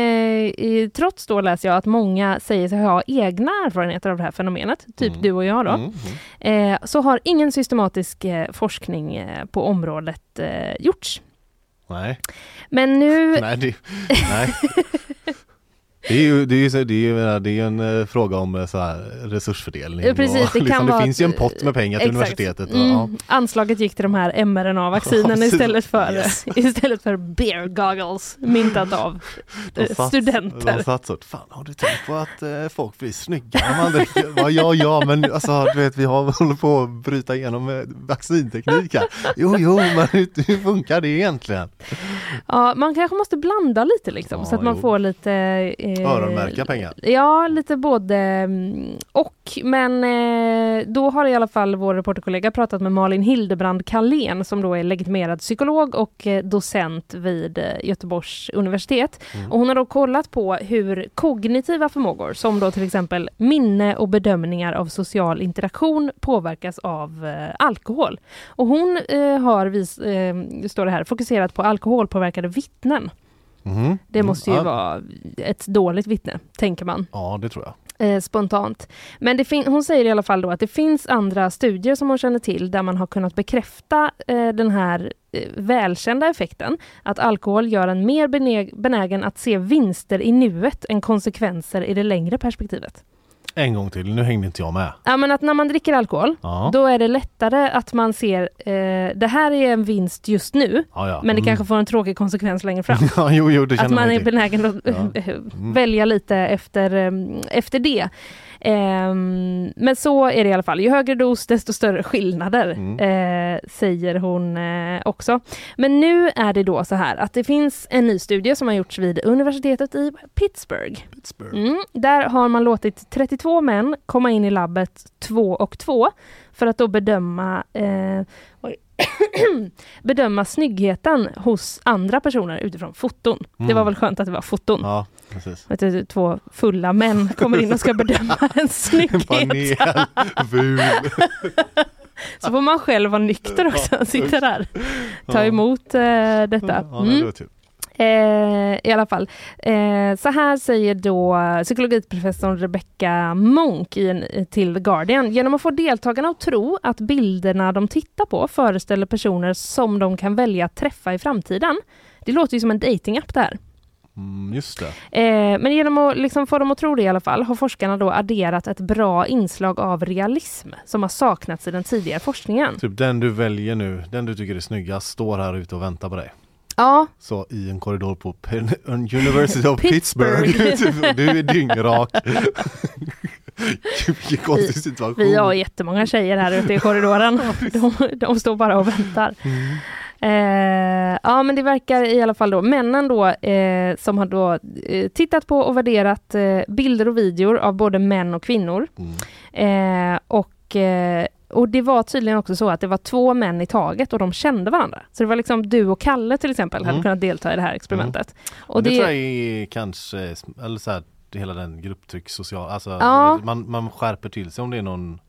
i, trots då läser jag att många säger sig ha egna erfarenheter av det här fenomenet, typ Mm. du och jag då. Mm, mm. Eh, så har ingen systematisk eh, forskning eh, på området eh, gjorts. Nej, Men nu, nej, det, nej. [LAUGHS] Det är ju, det är ju, det är det är en eh, fråga om eh, så här, resursfördelning. Ja, precis, och, det kan liksom, vara det finns ju en pott med pengar till Exakt. universitetet. Och, Mm, ja. Anslaget gick till de här mRNA-vaccinen istället för, Yes. [LAUGHS] istället för beer goggles myntat av eh, De satt- studenter. De satt så, fan har du tänkt på att eh, folk blir snygga när man dricker? Ja, ja, ja, men alltså du vet vi har håller på att bryta igenom eh, vaccinteknik här. [LAUGHS] Jo, jo, men hur, hur funkar det egentligen? Ja, man kanske måste blanda lite liksom Ja, så att man jo. får lite eh, Öronmärka pengar. Ja, lite både mm, och. Men eh, då har i alla fall vår reporterkollega pratat med Malin Hildebrand Kallén som då är legitimerad psykolog och eh, docent vid eh, Göteborgs universitet. Mm. Och hon har då kollat på hur kognitiva förmågor som då till exempel minne och bedömningar av social interaktion påverkas av eh, alkohol. Och hon eh, har, vis, eh, står det här, fokuserat på alkoholpåverkade vittnen. Mhm. Det Mm, måste ju ja. vara ett dåligt vittne, tänker man Ja, det tror jag. eh, spontant. Men det fin- hon säger i alla fall då att det finns andra studier som hon känner till där man har kunnat bekräfta eh, den här eh, välkända effekten att alkohol gör en mer benä- benägen att se vinster i nuet än konsekvenser i det längre perspektivet. En gång till, nu hängde inte jag med. Ja, men att när man dricker alkohol, Ja, då är det lättare att man ser eh, det här är en vinst just nu, ja, ja. men det Mm. kanske får en tråkig konsekvens längre fram. [LAUGHS] Ja, jo, jo, det Att man är benägen att eh, [LAUGHS] Mm. välja lite efter, em, efter det. Ehm, men så är det i alla fall. Ju högre dos desto större skillnader, Mm. eh, säger hon eh, också. Men nu är det då så här att det finns en ny studie som har gjorts vid universitetet i Pittsburgh. Pittsburgh. Mm, där har man låtit 32 män komma in i labbet två och två för att då bedöma oj, [CLEARS THROAT] bedöma snyggheten hos andra personer utifrån foton. Det Mm. var väl skönt att det var foton. Ja, precis. Vet du, två fulla män kommer in och ska bedöma [LAUGHS] en snygghet. panel. [LAUGHS] Så får man själv vara nykter också, sitta där, ta Ja. emot eh, detta. Ja, Mm. Eh, I alla fall. Eh, så här säger då psykologiprofessorn Rebecca Monk i en, till The Guardian. Genom att få deltagarna att tro att bilderna de tittar på föreställer personer som de kan välja att träffa i framtiden. Det låter ju som en datingapp det här. Mm, just det. Eh, men genom att liksom få dem att tro det i alla fall har forskarna då adderat ett bra inslag av realism som har saknats i den tidigare forskningen. Typ den du väljer nu, den du tycker är snyggast, står här ute och väntar på dig. Ja, Så i en korridor på Penn University of Pittsburgh. Pittsburgh. [LAUGHS] Typ, du är dyngrak. Vilken konstig situation. vi har jättemånga tjejer här ute i korridoren. [LAUGHS] De, de står bara och väntar. Mm. Eh, ja men det verkar i alla fall då männen då eh, som har då eh, tittat på och värderat eh, bilder och videor av både män och kvinnor. Mm. Eh, och, eh, och det var tydligen också så att det var två män i taget och de kände varandra. Så det var liksom du och Kalle till exempel hade Mm. kunnat delta i det här experimentet. Och Och det, det, tror jag är kanske, eller så här, hela den grupptryck social, alltså Ja. man, man skärper till sig om det är någon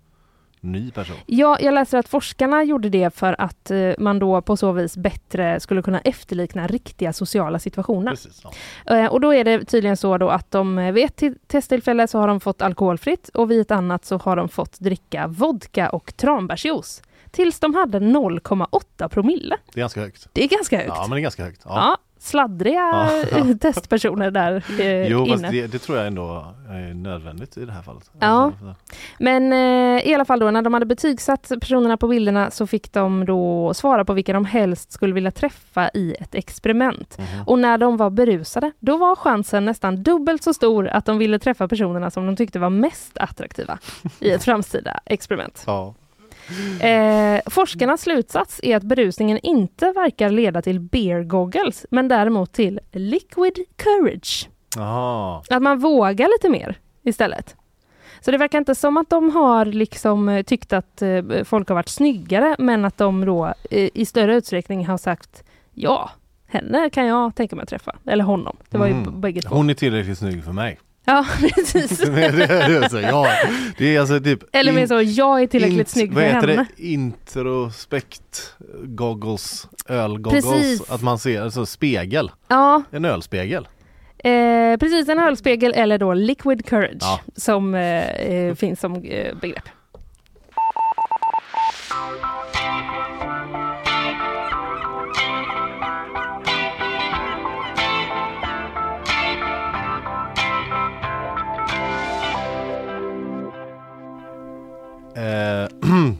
ny person. Ja, jag läser att forskarna gjorde det för att eh, man då på så vis bättre skulle kunna efterlikna riktiga sociala situationer. Precis, ja. Eh, Och då är det tydligen så då att de eh, vid ett till- testtillfälle så har de fått alkoholfritt och vid ett annat så har de fått dricka vodka och tranbärsjuice. Tills de hade 0,8 promille. Det är ganska högt. Det är ganska högt. Ja men det är ganska högt. Ja. Ja, sladdriga Ja. [LAUGHS] testpersoner där eh, Jo inne. det, det tror jag ändå är nödvändigt i det här fallet. Ja. Alltså, Men eh, i alla fall då, när de hade betygsatt personerna på bilderna så fick de då svara på vilka de helst skulle vilja träffa i ett experiment. mhm. Och när de var berusade, då var chansen nästan dubbelt så stor att de ville träffa personerna som de tyckte var mest attraktiva i ett [LAUGHS] framtida experiment. Ja. Eh, forskarnas slutsats är att berusningen inte verkar leda till beer goggles, men däremot till liquid courage. Jaha. Att man vågar lite mer istället. Så det verkar inte som att de har liksom eh, tyckt att eh, folk har varit snyggare, men att de då eh, i större utsträckning har sagt ja, henne kan jag tänka mig att träffa. Eller honom. Det var ju Mm. bägge två. Hon är tillräckligt snygg för mig. Ja, [LAUGHS] precis. [LAUGHS] det, är- så, ja, det är alltså typ Eller mer så, jag är tillräckligt int- snygg för vad heter henne. Det? Introspekt goggles, ölgoggles, Precis. att man ser, alltså spegel, Ja, en ölspegel. eh, precis. En ölspegel eller då liquid courage Ja. som eh, eh, finns som eh, begrepp. Eh, [CLEARS THROAT]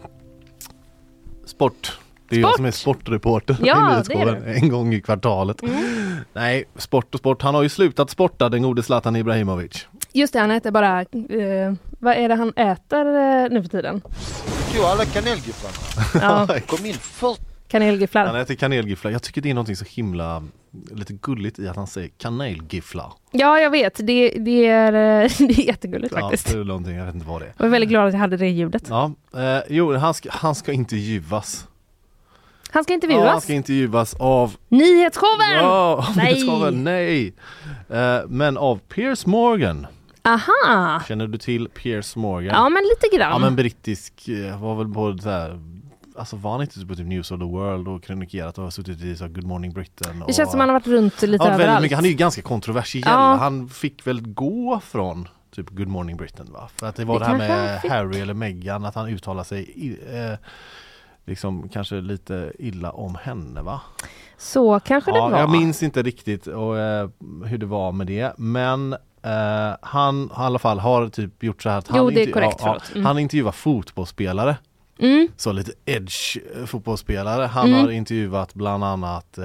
sport. Det är sport. jag som är sportreporter ja, i Nyhetskåren en gång i kvartalet. Mm. Nej, sport och sport. Han har ju slutat sporta den gode Zlatan Ibrahimovic. Just det, han äter bara... Eh, vad är det han äter eh, nu för tiden? Du, alla kanelgubbarna. Ja. [LAUGHS] Kom in 40 kanelgifflar. Han äter kanelgifflar. Jag tycker det är någonting så himla lite gulligt i att han säger kanelgifflar. Ja, jag vet. Det, det, är, eh, [LAUGHS] det är jättegulligt Ja, faktiskt. det är någonting, jag vet inte vad det är. Jag är väldigt glad att jag hade det ljudet. Ja, eh, jo, han ska, han ska intervjuas. Han ska Ja, intervjuas. han ska intervjuas av... Nyhetsshowen! Ja, Nej. nej! Eh, men av Piers Morgan. Aha! Känner du till Piers Morgan? Ja, men lite grann. Ja men brittisk, eh, var väl på så här Alltså var han inte på typ News of the World och kronikerat och har suttit i så här Good Morning Britain? Och, det känns som han har varit runt lite ja, överallt. mycket. Han är ju ganska kontroversiell. Ja. Han fick väl gå från typ Good Morning Britain va? För att det var Det det, här han med. Harry eller Meghan att han uttalade sig eh, liksom kanske lite illa om henne va? Så kanske det Ja, var. jag minns inte riktigt och, eh, hur det var med det men eh, han i alla fall har typ gjort så här att han, Jo, det är intervju- korrekt, ja, förlåt. Mm. han intervjuar fotbollsspelare Mm, så lite edge eh, fotbollsspelare. Han Mm. har intervjuat bland annat eh,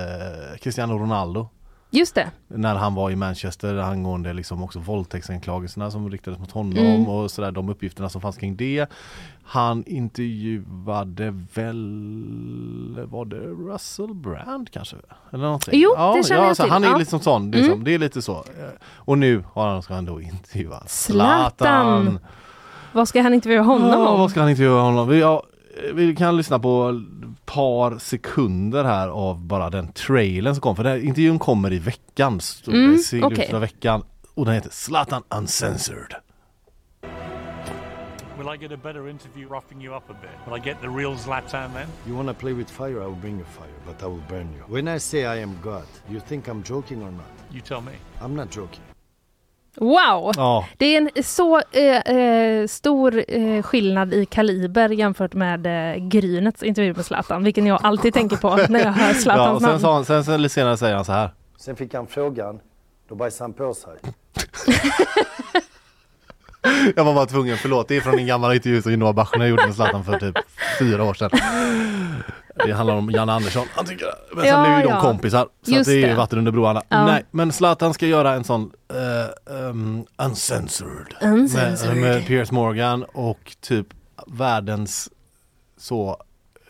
Cristiano Ronaldo just det. när han var i Manchester angående liksom också våldtäktsanklagelserna som riktades mot honom Mm. och sådär de uppgifterna som fanns kring det. Han intervjuade väl, var det Russell Brand kanske? Eller någonting. Jo, ja, det känner ja, jag till. Han är Ja. liksom sån, liksom, Mm. det är lite så. Eh, Och nu har han, ska han då intervjua Zlatan. Vad ska han intervjua honom Ja, om? vad ska han intervjua honom? Vi, ja, vi kan lyssna på par sekunder här av bara den trailern som kom. För den här intervjun kommer i veckan. Mm, i slutet okej. av veckan. Och den heter Zlatan Uncensored. Will I get a better interview roughing you up a bit? Will I get the real Zlatan then? You wanna play with fire, I will bring you fire, but I will burn you. When I say I am God, you think I'm joking or not? You tell me. I'm not joking. Wow! Ja, Det är en så eh, eh, stor eh, skillnad i kaliber jämfört med eh, Grynets intervju med Zlatan, vilken jag alltid tänker på när jag hör [LAUGHS] ja Zlatans och sen, namn. sa han, sen, sen lite senare säger han så här. Sen fick han frågan, då bajsade han på sig. [LAUGHS] Jag var bara tvungen, förlåt. Det är från en gammal intervju som Noah Bachner gjorde med Zlatan för typ fyra år sedan. Det handlar om Janne Andersson. Han tycker, men sen Ja, blev ju de ja. kompisar. Så det är ju det. vatten under broarna. Ja. Nej, men Zlatan ska göra en sån uh, um, uncensored. Uncensored. Med, med Piers Morgan och typ världens så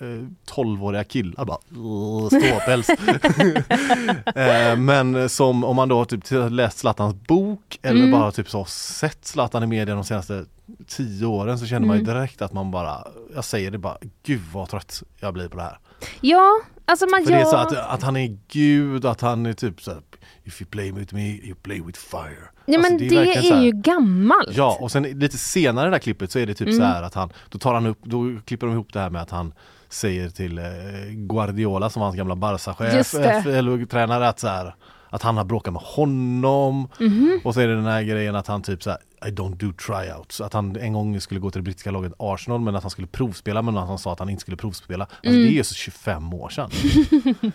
eh, 12-åriga killar bara "Åh, ståpäls. [LAUGHS] Eh, Men som om man då typ läst Zlatans bok eller Mm. bara typ så sett Zlatan i media de senaste tio åren så känner man ju Mm. direkt att man bara, jag säger det bara, gud vad trött jag blir på det här. Ja, alltså man För gör... det är så att, att han är gud, att han är typ så här, If you play with me, you play with fire. ja, Alltså, men det, verkligen så är här- ju gammalt. Ja, och sen lite senare i det där klippet så är det typ Mm. så här att han, då tar han upp, då klipper de ihop det här med att han säger till eh, Guardiola som var hans gamla Barca-chef, eh, eller tränare att så här, att han har bråkat med honom Mhm. och så är det den här grejen att han typ så här, I don't do tryouts. Att han en gång skulle gå till det brittiska laget Arsenal men att han skulle provspela men att han sa att han inte skulle provspela. Alltså Mm. det är ju så 25 år sedan.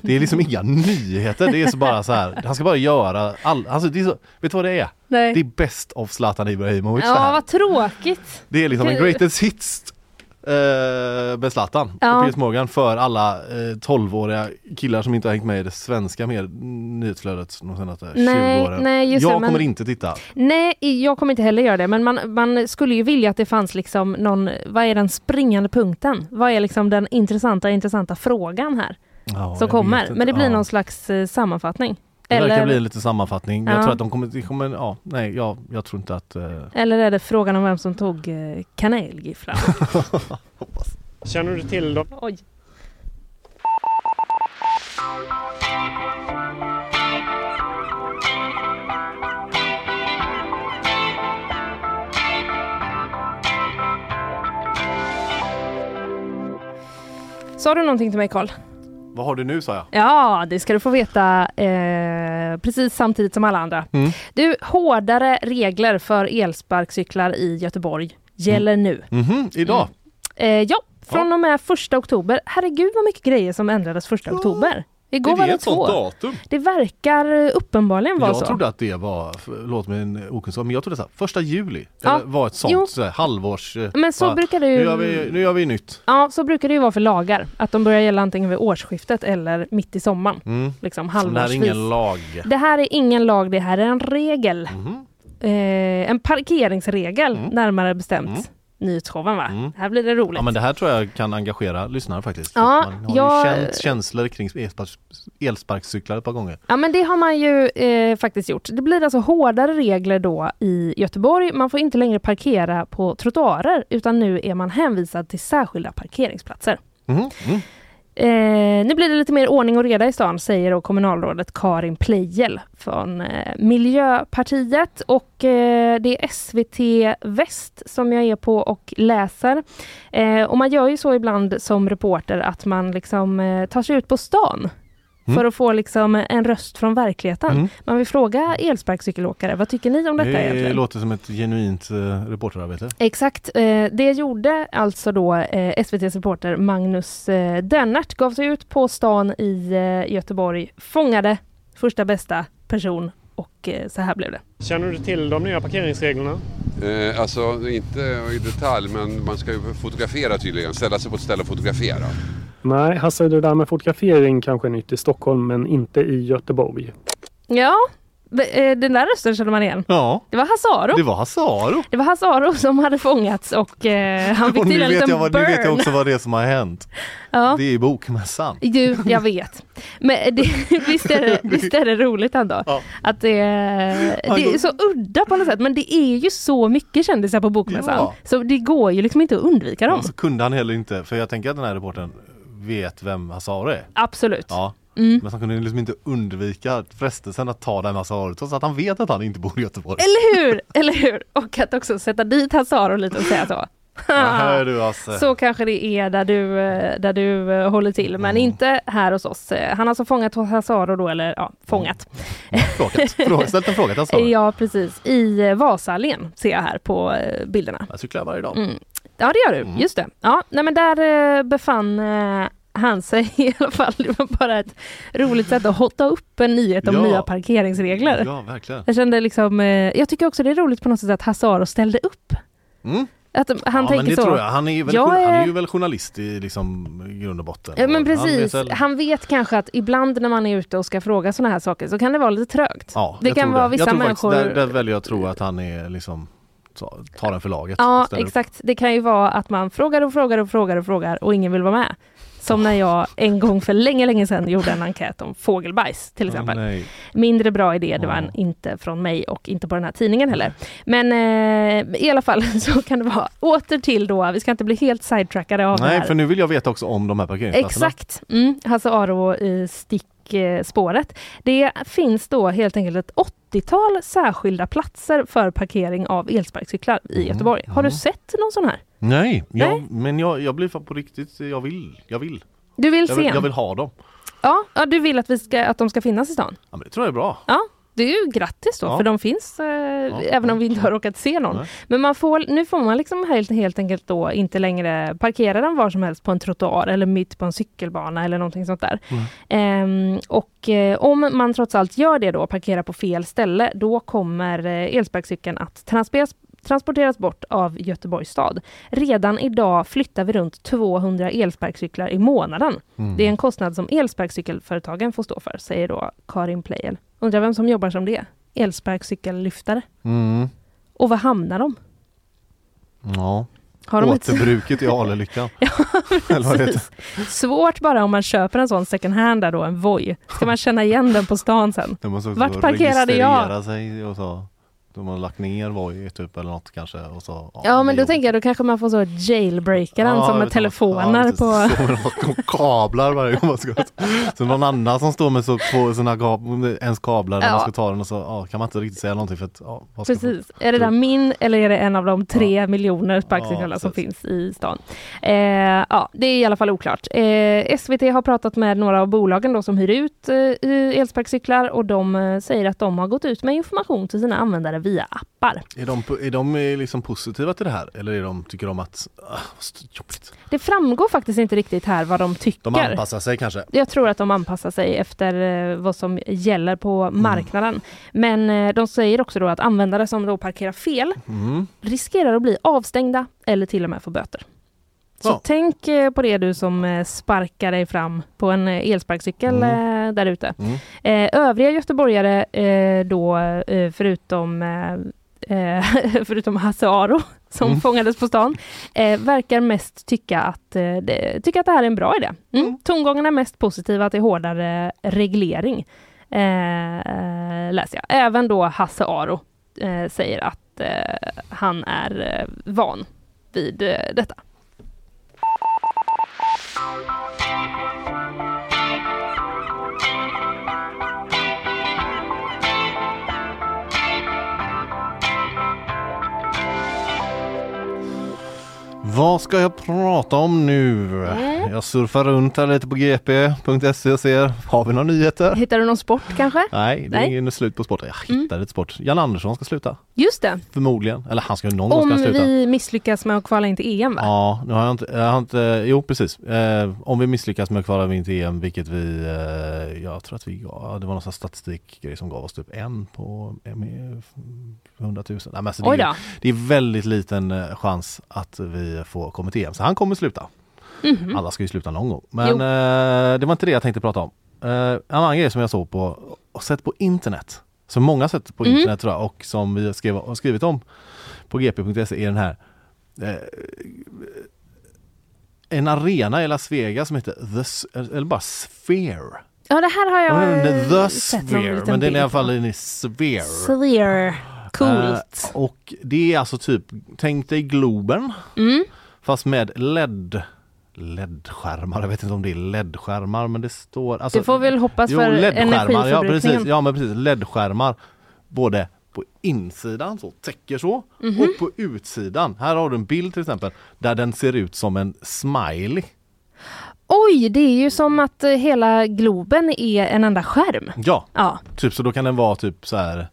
det är liksom inga nyheter, det är så bara så här, han ska bara göra all, alltså det är så, vet du vad det är? Nej. Det är best of Zlatan Ibrahimovic Ja, vad tråkigt. Det är liksom en greatest hits eh, med Zlatan Ja. och Piers Morgan för alla eh, 12-åriga killar som inte har hängt med i det svenska med nyhetsflödet de senaste 20 Nej, åren. nej, jag det, men- kommer inte titta. Nej, jag kommer inte heller göra det, men man, man skulle ju vilja att det fanns liksom någon, vad är den springande punkten? Vad är liksom den intressanta, intressanta frågan här Ja, som kommer? Men det blir Ja. någon slags eh, sammanfattning. Det verkar bli en liten sammanfattning. Ja. Jag tror att de kommer, de kommer ja, nej, jag, jag tror inte att... Eh, eller är det frågan om vem som tog eh, kanelgifflan? [LAUGHS] Känner du till dem? Oj. Sa du någonting till mig Karl? Vad har du nu sa jag? Ja, det ska du få veta eh, precis samtidigt som alla andra. Mm. Du, hårdare regler för elsparkcyklar i Göteborg gäller nu. Mhm, idag? Eh, ja, från och med första oktober. Herregud vad mycket grejer som ändrades första oktober. Igår är var det det två. datum? Det verkar eh, uppenbarligen vara Jag så. trodde att det var, förlåt min okunskap, men jag trodde så här, första juli Ja. var ett sånt så här, halvårs... eh, Men så bara, brukar det nu, ju... gör vi, nu gör vi nytt. Ja, så brukar det ju vara för lagar. Att de börjar gälla antingen vid årsskiftet eller mitt i sommaren. Mm. Liksom Så det här är halvårsvis. ingen lag. Det här är ingen lag, det här är en regel. Mhm. Eh, en parkeringsregel, Mm. närmare bestämt. Mm. Nyhetsshowen va? Mm. Här blir det roligt. Ja men det här tror jag kan engagera lyssnare faktiskt. Ja, Man har jag- ju känt känslor kring elsparks, elsparkcyklar ett par gånger. Ja men det har man ju eh, faktiskt gjort. Det blir alltså hårdare regler då i Göteborg. Man får inte längre parkera på trottoarer utan nu är man hänvisad till särskilda parkeringsplatser. Mhm. Mm. Eh, nu blir det lite mer ordning och reda i stan, säger då kommunalrådet Karin Pleijel från eh, Miljöpartiet. Och eh, det är SVT Väst som jag är på och läser. Eh, och man gör ju så ibland som reporter att man liksom eh, tar sig ut på stan Mm. för att få liksom en röst från verkligheten. Mm. Man vill fråga elsparkcykelåkare, vad tycker ni om detta Det egentligen? låter som ett genuint eh, reporterarbete. Exakt. Eh, det gjorde alltså då eh, SVTs reporter Magnus eh, Dennert. Gav sig ut på stan i eh, Göteborg, fångade första bästa person och eh, så här blev det. Känner du till de nya parkeringsreglerna? Eh, alltså inte i detalj men man ska ju fotografera tydligen. Ställa sig på ett ställe och fotografera. Nej, Hasse, det där med fotografering kanske är nytt i Stockholm men inte i Göteborg. Ja, eh, den där rösten känner man igen. Ja, Det var Hasse Aro. det var Hasse Aro. Det var Hasse Aro som hade fångats och eh, han fick Och till en vet, liten jag vad, nu burn. vet jag också vad det är som har hänt. ja. Det är bokmässan. Du, jag vet. Men det, [LAUGHS] visst, är det, [LAUGHS] visst är det roligt ändå? Ja. Att det, det är så udda på något sätt, men det är ju så mycket kändisar på Bokmässan. Ja. Så det går ju liksom inte att undvika dem. Och så kunde han heller inte, för jag tänker att den här reportern vet vem Hasse Aro är. Absolut. Ja. Mm. Men så han kunde liksom inte undvika frestelsen att ta den Hasse Aro trots att han vet att han inte bor i Göteborg. Eller hur? Eller hur? Och att också sätta dit Hasse Aro lite och säga så. Ja, du. Så kanske det är där du, där du eh, håller till, men Mm. inte här hos oss. Eh, Han har alltså fångat Hasse Aro då, eller ja, fångat. Frågat. Fråga, ställt en fråga till Hasse Aro. [LAUGHS] Ja, precis. I eh, Vasaallén ser jag här på bilderna. Jag cyklar varje dag. Mm. Ja, det gör du. Mm. Just det. Ja, nej, men där eh, befann eh, han sig [LAUGHS] i alla fall. Det var bara ett roligt sätt att hotta upp en nyhet om Ja. nya parkeringsregler. Ja, verkligen. Jag kände liksom, eh, jag tycker också det är roligt på något sätt att Hasse Aro ställde upp. Mm. Att han ja, tänker men det så. tror jag. Han är, ju väl, Jag han är- är ju väl journalist i liksom, grund och botten. Ja men han precis, vet väl- han vet kanske att ibland när man är ute och ska fråga sådana här saker så kan det vara lite trögt. Ja, det jag kan tror vara det. vissa jag tror människor- Faktiskt, där, där väljer jag att tro att han är liksom ta- den för laget. Ja, ställer upp. exakt. Det kan ju vara att man frågar och frågar och frågar och frågar och ingen vill vara med. Som när jag en gång för länge, länge sedan gjorde en enkät om fågelbajs till exempel. Nej. Mindre bra idé, det var en, inte från mig och inte på den här tidningen heller. Men eh, i alla fall [LAUGHS] så kan det vara. Åter till då, vi ska inte bli helt sidetrackade av det nej, här. för nu vill jag veta också om de här parkeringsplatserna. Exakt, mm, Hasse Aro i stickspåret. Det finns då helt enkelt ett 80-tal särskilda platser för parkering av elsparkcyklar i Mm, Göteborg. Har du sett någon sån här? Nej, jag, Nej. men jag, jag blir fan på riktigt, jag vill, jag vill. Du vill Jag se vill, jag vill ha dem. Ja, ja, du vill att, vi ska, att de ska finnas i stan? Ja, men det tror jag är bra. Ja, det är ju grattis då, Ja. för de finns eh, även om vi inte har råkat se någon. Nej. Men man får, nu får man liksom helt, helt enkelt då inte längre parkera den var som helst på en trottoar eller mitt på en cykelbana eller någonting sånt där. Ehm, och eh, om man trots allt gör det då, parkerar på fel ställe, då kommer eh, elsparkcykeln att transporteras transporteras bort av Göteborgs stad. Redan idag flyttar vi runt 200 elsparkcyklar i månaden. Mm. Det är en kostnad som elsparkcykelföretagen får stå för, säger då Karin Pleijel. Undrar vem som jobbar som det? Elsparkcykellyftare. Mm. Och var hamnar de? Ja. Har de ett... Återbruket i Alelyckan. [LAUGHS] Heter. Precis. Svårt bara om man köper en sån second hand där då, en Voi. Ska man känna igen den på stan sen? Vart parkerade jag? sig och så. De har lagt ner Voi typ eller något kanske. Och så, Ja men det då tänker jag då kanske man får så jailbreaka den Ja, som med telefoner på... Ja, så, med kablar varje gång man ska Så någon annan som står med så två sina kab- ens kablar när Ja. man ska ta den och så ja, kan man inte riktigt säga någonting för att ja, vad ska Precis. Är det där min eller är det en av de tre miljoner sparkcyklarna Ja, som finns i stan? Eh, ja, det är i alla fall oklart. Eh, SVT har pratat med några av bolagen då som hyr ut eh, elsparkcyklar och de eh, säger att de har gått ut med information till sina användare via appar. Är de, är de eh, liksom positiva till det här eller är de, tycker de att ah, jobbigt? Det framgår faktiskt inte riktigt här vad de tycker. De anpassar sig kanske? Jag tror att de anpassar sig efter eh, vad som gäller på Mm. marknaden. Men eh, de säger också då att användare som då parkerar fel Mm. riskerar att bli avstängda eller till och med få böter. Så Ja. tänk eh, på det du som eh, sparkar dig fram på en eh, elsparkcykel Mm. där ute. Mm. Övriga göteborgare då förutom [LAUGHS] förutom Hasse Aro som Mm. fångades på stan, verkar mest tycka att, det, tycka att det här är en bra idé. Mm. Tongångarna är mest positiva till hårdare reglering, läser jag. Även då Hasse Aro säger att han är van vid detta. Vad ska jag prata om nu? Mm. Jag surfar runt här lite på gp.se och ser, har vi några nyheter? Hittar du någon sport kanske? Nej, det är Nej. slut på sport. Jag Mm. hittade ett sport. Jan Andersson ska sluta. Just det, Förmodligen. Eller han ska någon gång ska om han sluta. vi misslyckas med att kvala in till EM va? Ja, nu har jag inte, jag har inte, jo precis. Eh, om vi misslyckas med att kvala in till EM, vilket vi, eh, jag tror att vi, ja, det var någon sån statistikgrej som gav oss typ en på en, 100 000. Nej, men alltså det, är, det är väldigt liten eh, chans att vi får komma till EM, så han kommer sluta. Mhm. Alla ska ju sluta någon gång. Men eh, det var inte det jag tänkte prata om. Eh, en annan grej som jag såg på och sett på internet, som många sett på Mm. internet tror jag och som vi har skrivit, har skrivit om på gp.se är den här eh, en arena i Las Vegas som heter The, eller bara Sphere. Ja det här har jag heter The sett Sphere, men den är i alla fall en Sphere. Sphere. Coolt. Eh, och det är alltså typ, tänk dig Globen Mm. Fast med LED LED-skärmar, jag vet inte om det är LED-skärmar men det står alltså, Det får väl hoppas Jo, för LED-skärmar, ja energiförbrukningen. precis, ja men precis, LED-skärmar både på insidan, så täcker så, Mhm. och på utsidan. Här har du en bild till exempel där den ser ut som en smiley. Oj, det är ju som att eh, hela Globen är en enda skärm. Ja, Ja, typ så då kan den vara typ så här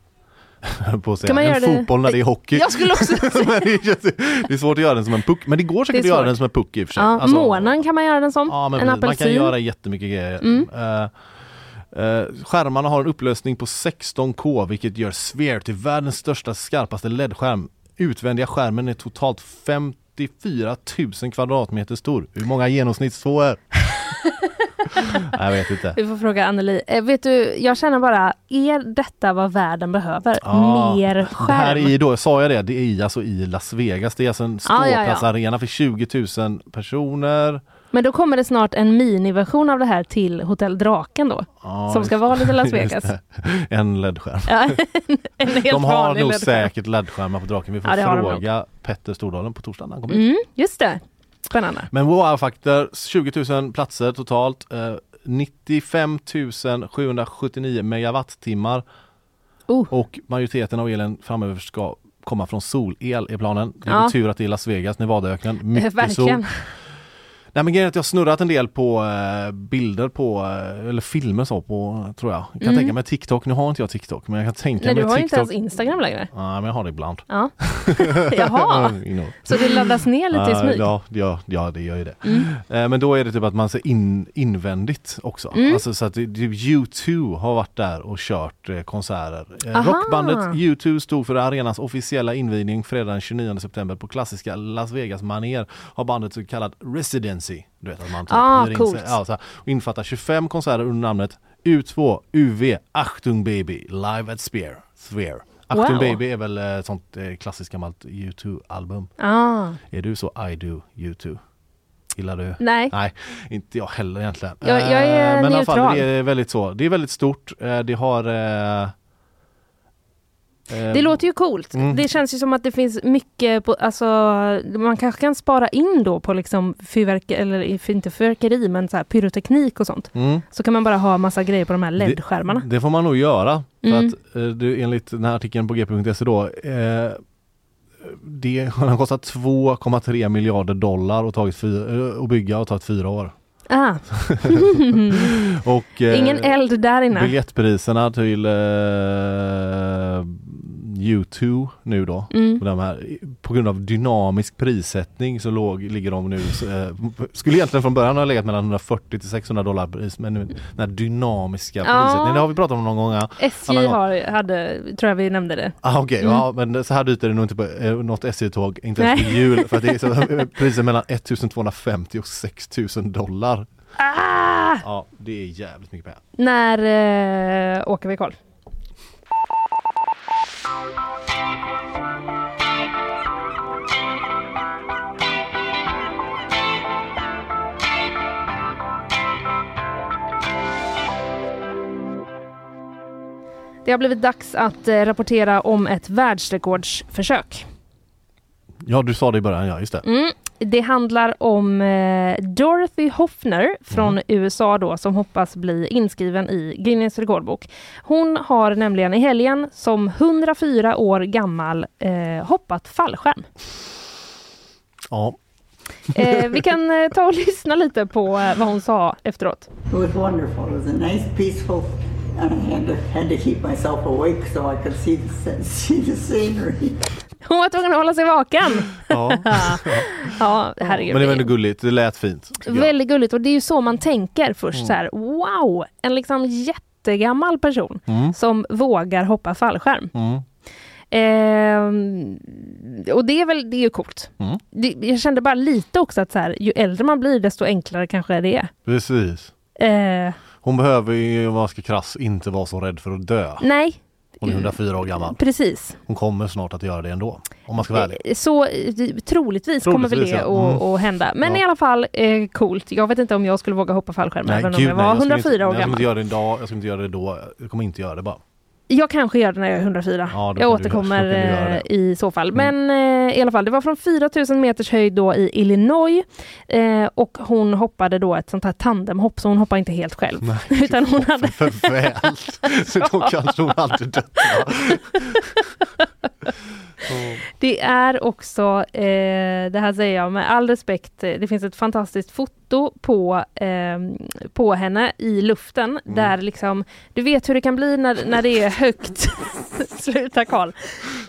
på säga, Kan man en göra det- fotboll när det är hockey. jag skulle också [LAUGHS] det, är, svårt att göra den som en puck, men det går säkert Det att göra den som en puck i och för sig. ja, Alltså, månen kan man göra den som. Ja, men en precis. man apelsin. kan göra jättemycket grejer. Mm. Eh, eh, skärmarna har en upplösning på 16K vilket gör Sphere till världens största skarpaste LED-skärm. Utvändiga skärmen är totalt 54 000 kvadratmeter stor. Hur många genomsnittstvåor? [LAUGHS] [LAUGHS] jag vet inte. Vi får fråga Anneli. Eh, vet du, jag känner bara, är detta vad världen behöver? Ja, Mer Det här skärm? är då, sa jag det, det är alltså i Las Vegas. Det är alltså en Ja, ja, ja. ståplatsarena för 20 000 personer. Men då kommer det snart en miniversion av det här till Hotell Draken då. Ja, som ska vara lite Las [LAUGHS] Vegas. En LED-skärm. Ja, [LAUGHS] en helt De har nog LED-skärm. säkert LED-skärmar på Draken. Vi får Ja, fråga Petter Stordalen på torsdag när han kommer. Mm, just det. Spännande. Men wow-faktor, 20 000 platser totalt. Eh, 95 779 megawattimmar. Oh. Och majoriteten av elen framöver ska komma från solel i planen. Det är Ja. tur att det är Las Vegas, Nevadaöknen. Eh, Mycket [LAUGHS] Verkligen. sol. Nej men grejen är att jag har snurrat en del på eh, bilder på, eh, eller filmer så på, tror jag. Jag kan Mm. tänka mig TikTok, nu har inte jag TikTok men jag kan tänka Nej, mig du har inte TikTok. ens Instagram längre. Ja men jag har det ibland. Ja. [LAUGHS] Jaha, know. så det laddas ner lite i Ja, smyg? Ja, ja, ja, det gör ju det. Mm. Eh, Men då är det typ att man ser in, invändigt också. Mm. Alltså så att det- det- U2 har varit där och kört konserter. Aha. Rockbandet U2 stod för arenans officiella invigning fredag den 29 september på klassiska Las Vegas maner har bandet så kallad residency. Du vet att man typ Ah, hyr in coolt. sig. Ja, så här, och infattar 25 konserter under namnet U2 UV Achtung Baby Live at Sphere. Sphere. Achtung Wow. Baby är väl ett sånt eh, klassiskt gammalt U2-album. Ah, Är du så I do U2? Gillar du? nej. Nej, inte jag heller egentligen. Jag- jag är Eh, Men i alla fall, neutral. det är väldigt så. Det är väldigt stort. Eh, Det har... Det låter ju coolt. Mm. Det känns ju som att det finns mycket, på, alltså man kanske kan spara in då på liksom fyrverkeri, eller inte fyrverkeri men så här pyroteknik och sånt. Mm. Så kan man bara ha massa grejer på de här LED-skärmarna. Det får man nog göra. För Mm. att eh, det, enligt den här artikeln på gp.se då eh, det har kostat 2,3 miljarder dollar och tagit fyra, eh, att bygga och tagit fyra år. Ah. [LAUGHS] Och, eh, Ingen eld där inne. Biljettpriserna till eh, U2 nu då. Mm. De här, på grund av dynamisk prissättning så låg, ligger de nu, eh, skulle egentligen från början ha legat mellan 140 till 600 dollar pris men nu den här dynamiska Ja. prissättningen, det har vi pratat om någon gång. ja. SJ gånger. har, hade, tror jag vi nämnde det. Ah, Okej, Mm. ja men så här dyrt är det nog inte på eh, något SJ-tåg, inte ens på jul för att det är så, [LAUGHS] priser mellan 1250 och 6000 dollar. Ah! Ja, det är jävligt mycket pengar. När eh, åker vi Karl? Det har blivit dags att eh, rapportera om ett världsrekordsförsök. Ja, du sa det i början, ja just det. Mm. Det handlar om eh, Dorothy Hoffner från USA då som hoppas bli inskriven i Guinness rekordbok. Hon har nämligen i helgen som 104 år gammal eh, hoppat fallskärm. Ja, Eh, vi kan eh, ta och [LAUGHS] lyssna lite på eh, vad hon sa efteråt. It was wonderful. It was a nice, peaceful, and I had to, had to keep myself awake so I could see the, [LAUGHS] see the scenery. [LAUGHS] Hon var tvungen att hålla sig vaken. [LAUGHS] [LAUGHS] ja. ja, herregud. men det var ändå gulligt, det lät fint. Väldigt gulligt och det är ju så man tänker först Mm. så här. Wow, en liksom jättegammal person Mm. som vågar hoppa fallskärm. Mm. Ehm, och det är väl, det är ju coolt. Mm. Det, jag kände bara lite också att så här, ju äldre man blir desto enklare kanske det är. Precis. Eh, Hon behöver ju, om man ska krass, inte vara så rädd för att dö. nej, Hon är 104 år gammal. precis. Hon kommer snart att göra det ändå. Om man ska vara ärlig. Eh, Så eh, troligtvis, kommer väl det Troligtvis, ja. att, Mm. hända. Men Ja. i alla fall eh, coolt. Jag vet inte om jag skulle våga hoppa fallskärm även om jag var jag skulle 104 inte, år Jag skulle gammal. inte göra det idag, jag skulle inte göra det då. Jag kommer inte göra det bara. Jag kanske gör det när jag är 104. Ja, jag återkommer du eh. Mm. i så fall. Men eh, i alla fall, det var från 4000 meters höjd då i Illinois. Eh, och hon hoppade då ett sånt här tandemhopp, så hon hoppade inte helt själv. Nej, [LAUGHS] Utan hon hade... för väl. Så då kanske hon aldrig dött. [LAUGHS] [LAUGHS] [LAUGHS] Det är också, eh, det här säger jag med all respekt, eh, det finns ett fantastiskt foto på, eh, på henne i luften Mm. där liksom, du vet hur det kan bli när, när det är högt, [LAUGHS] sluta Karl,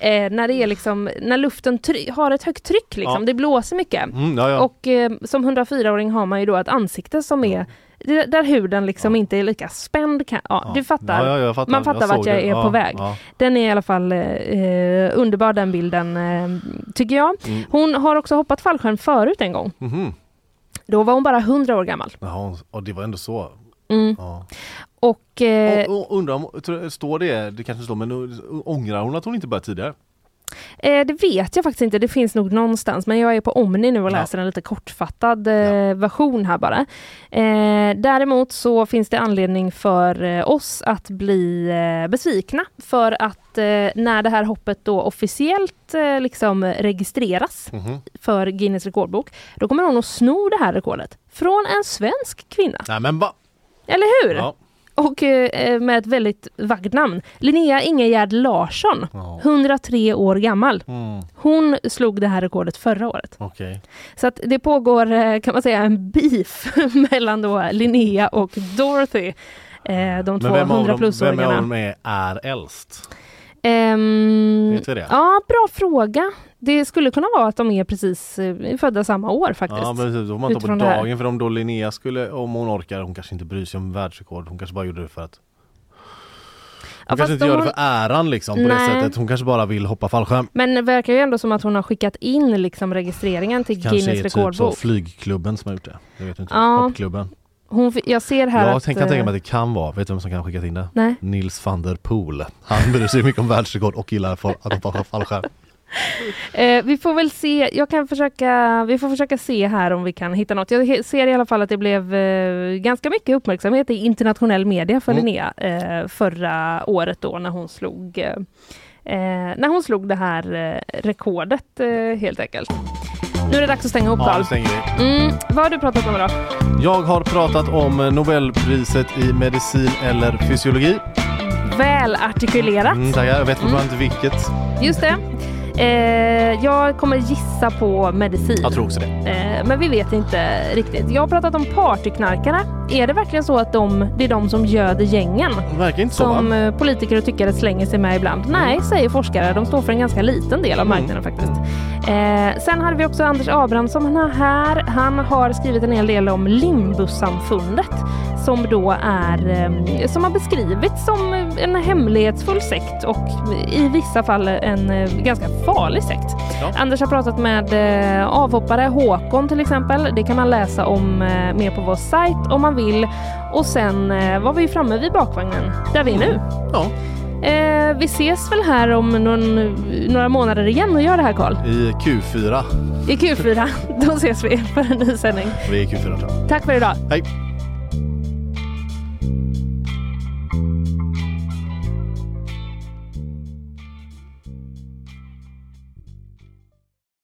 eh, när det är liksom, när luften har ett högt tryck liksom, Ja. det blåser mycket. Mm, ja, ja. Och eh, som 104-åring har man ju då ett ansikte som är det- där huden liksom inte är lika spänd. Kan, ja, Du fattar. Ja, ja, jag fattar. Man fattar Jag vart jag det. är Ja, på väg. ja. Den är i alla fall eh, eh, underbar den bilden eh, tycker jag. Mm. Hon har också hoppat fallskärm förut en gång. Mhm. Då var hon bara 100 år gammal. Jaha, och det var ändå så. Mm. Ja. Och, eh, Och, och undrar om, står det, det kanske står, men ångrar hon att hon inte började tidigare? Eh, det vet jag faktiskt inte, det finns nog någonstans men jag är på Omni nu och Ja. läser en lite kortfattad eh, version här bara. Eh, däremot så finns det anledning för eh, oss att bli eh, besvikna för att eh, när det här hoppet då officiellt liksom registreras Mhm. för Guinness rekordbok, då kommer hon att sno det här rekordet från en svensk kvinna. Nej men va? Eller hur? Ja. Och eh, med ett väldigt vackert namn. Linnea Ingegärd Larsson, Ja. 103 år gammal. Mm, Hon slog det här rekordet förra året. Okej. Så att det pågår, eh, kan man säga, en beef [LAUGHS] mellan då Linnea och Dorothy. Eh, de två Men vem av 100 dem, plus vem av dem är, är äldst? Ehm, Vet vi det? Ja, bra fråga. Det skulle kunna vara att de är precis eh, födda samma år faktiskt. Ja precis, då får man ta på det dagen för om då Linnea skulle, om hon orkar, hon kanske inte bryr sig om världsrekord, hon kanske bara gjorde det för att Ja, Hon fast kanske inte de gör det för äran liksom på det Nej. sättet, hon kanske bara vill hoppa fallskärm. Men det verkar ju ändå som att hon har skickat in liksom registreringen till Kanske Guinness är typ så rekordbok. flygklubben som har gjort det. Jag vet inte. Ja. Hoppklubben. Hon, jag ser här Jag att... tänk- kan tänka eh, mig att det kan vara, vet du vem som kan ha skickat in det? Nej. Nils van der Poel. Han bryr sig mycket om världsrekord och gillar att hoppa fallskärm. [LAUGHS] Eh, vi får väl se, jag kan försöka, vi får försöka se här om vi kan hitta något. Jag ser i alla fall att det blev eh, ganska mycket uppmärksamhet i internationell media för Mm. Linnea eh, förra året då när hon slog eh, eh, när hon slog det här eh, rekordet eh, helt enkelt. Nu är det dags att stänga ihop Ja, Carl. det stänger vi. Mm, vad har du pratat om idag? Jag har pratat om Nobelpriset i medicin eller fysiologi. Väl artikulerat. Mm, tackar. Jag vet fortfarande inte vilket. Just det. Eh, jag kommer gissa på medicin. Jag tror också det. Eh, men vi vet inte riktigt. Jag har pratat om partyknarkare. Är det verkligen så att de, det är de som göder gängen? Det verkar inte så Som va? eh, politiker och tyckare slänger sig med ibland. Nej, säger forskare. De står för en ganska liten del av Mm. marknaden faktiskt. Eh, sen hade vi också Anders Abrahamsson här. Han har skrivit en hel del om Limbussamfundet som då är eh, som har beskrivits som en hemlighetsfull sekt och i vissa fall en eh, ganska farlig sekt. Ja. Anders har pratat med eh, avhoppare, Håkon till exempel. Det kan man läsa om eh, mer på vår sajt om man vill. Och sen var vi framme vid bakvagnen, där vi är nu. Ja. Eh, vi ses väl här om någon, några månader igen och gör det här Karl. I Q4. I Q4. [LAUGHS] Då ses vi för en ny sändning. Vi är i Q4 tror jag. Tack för idag. Hej!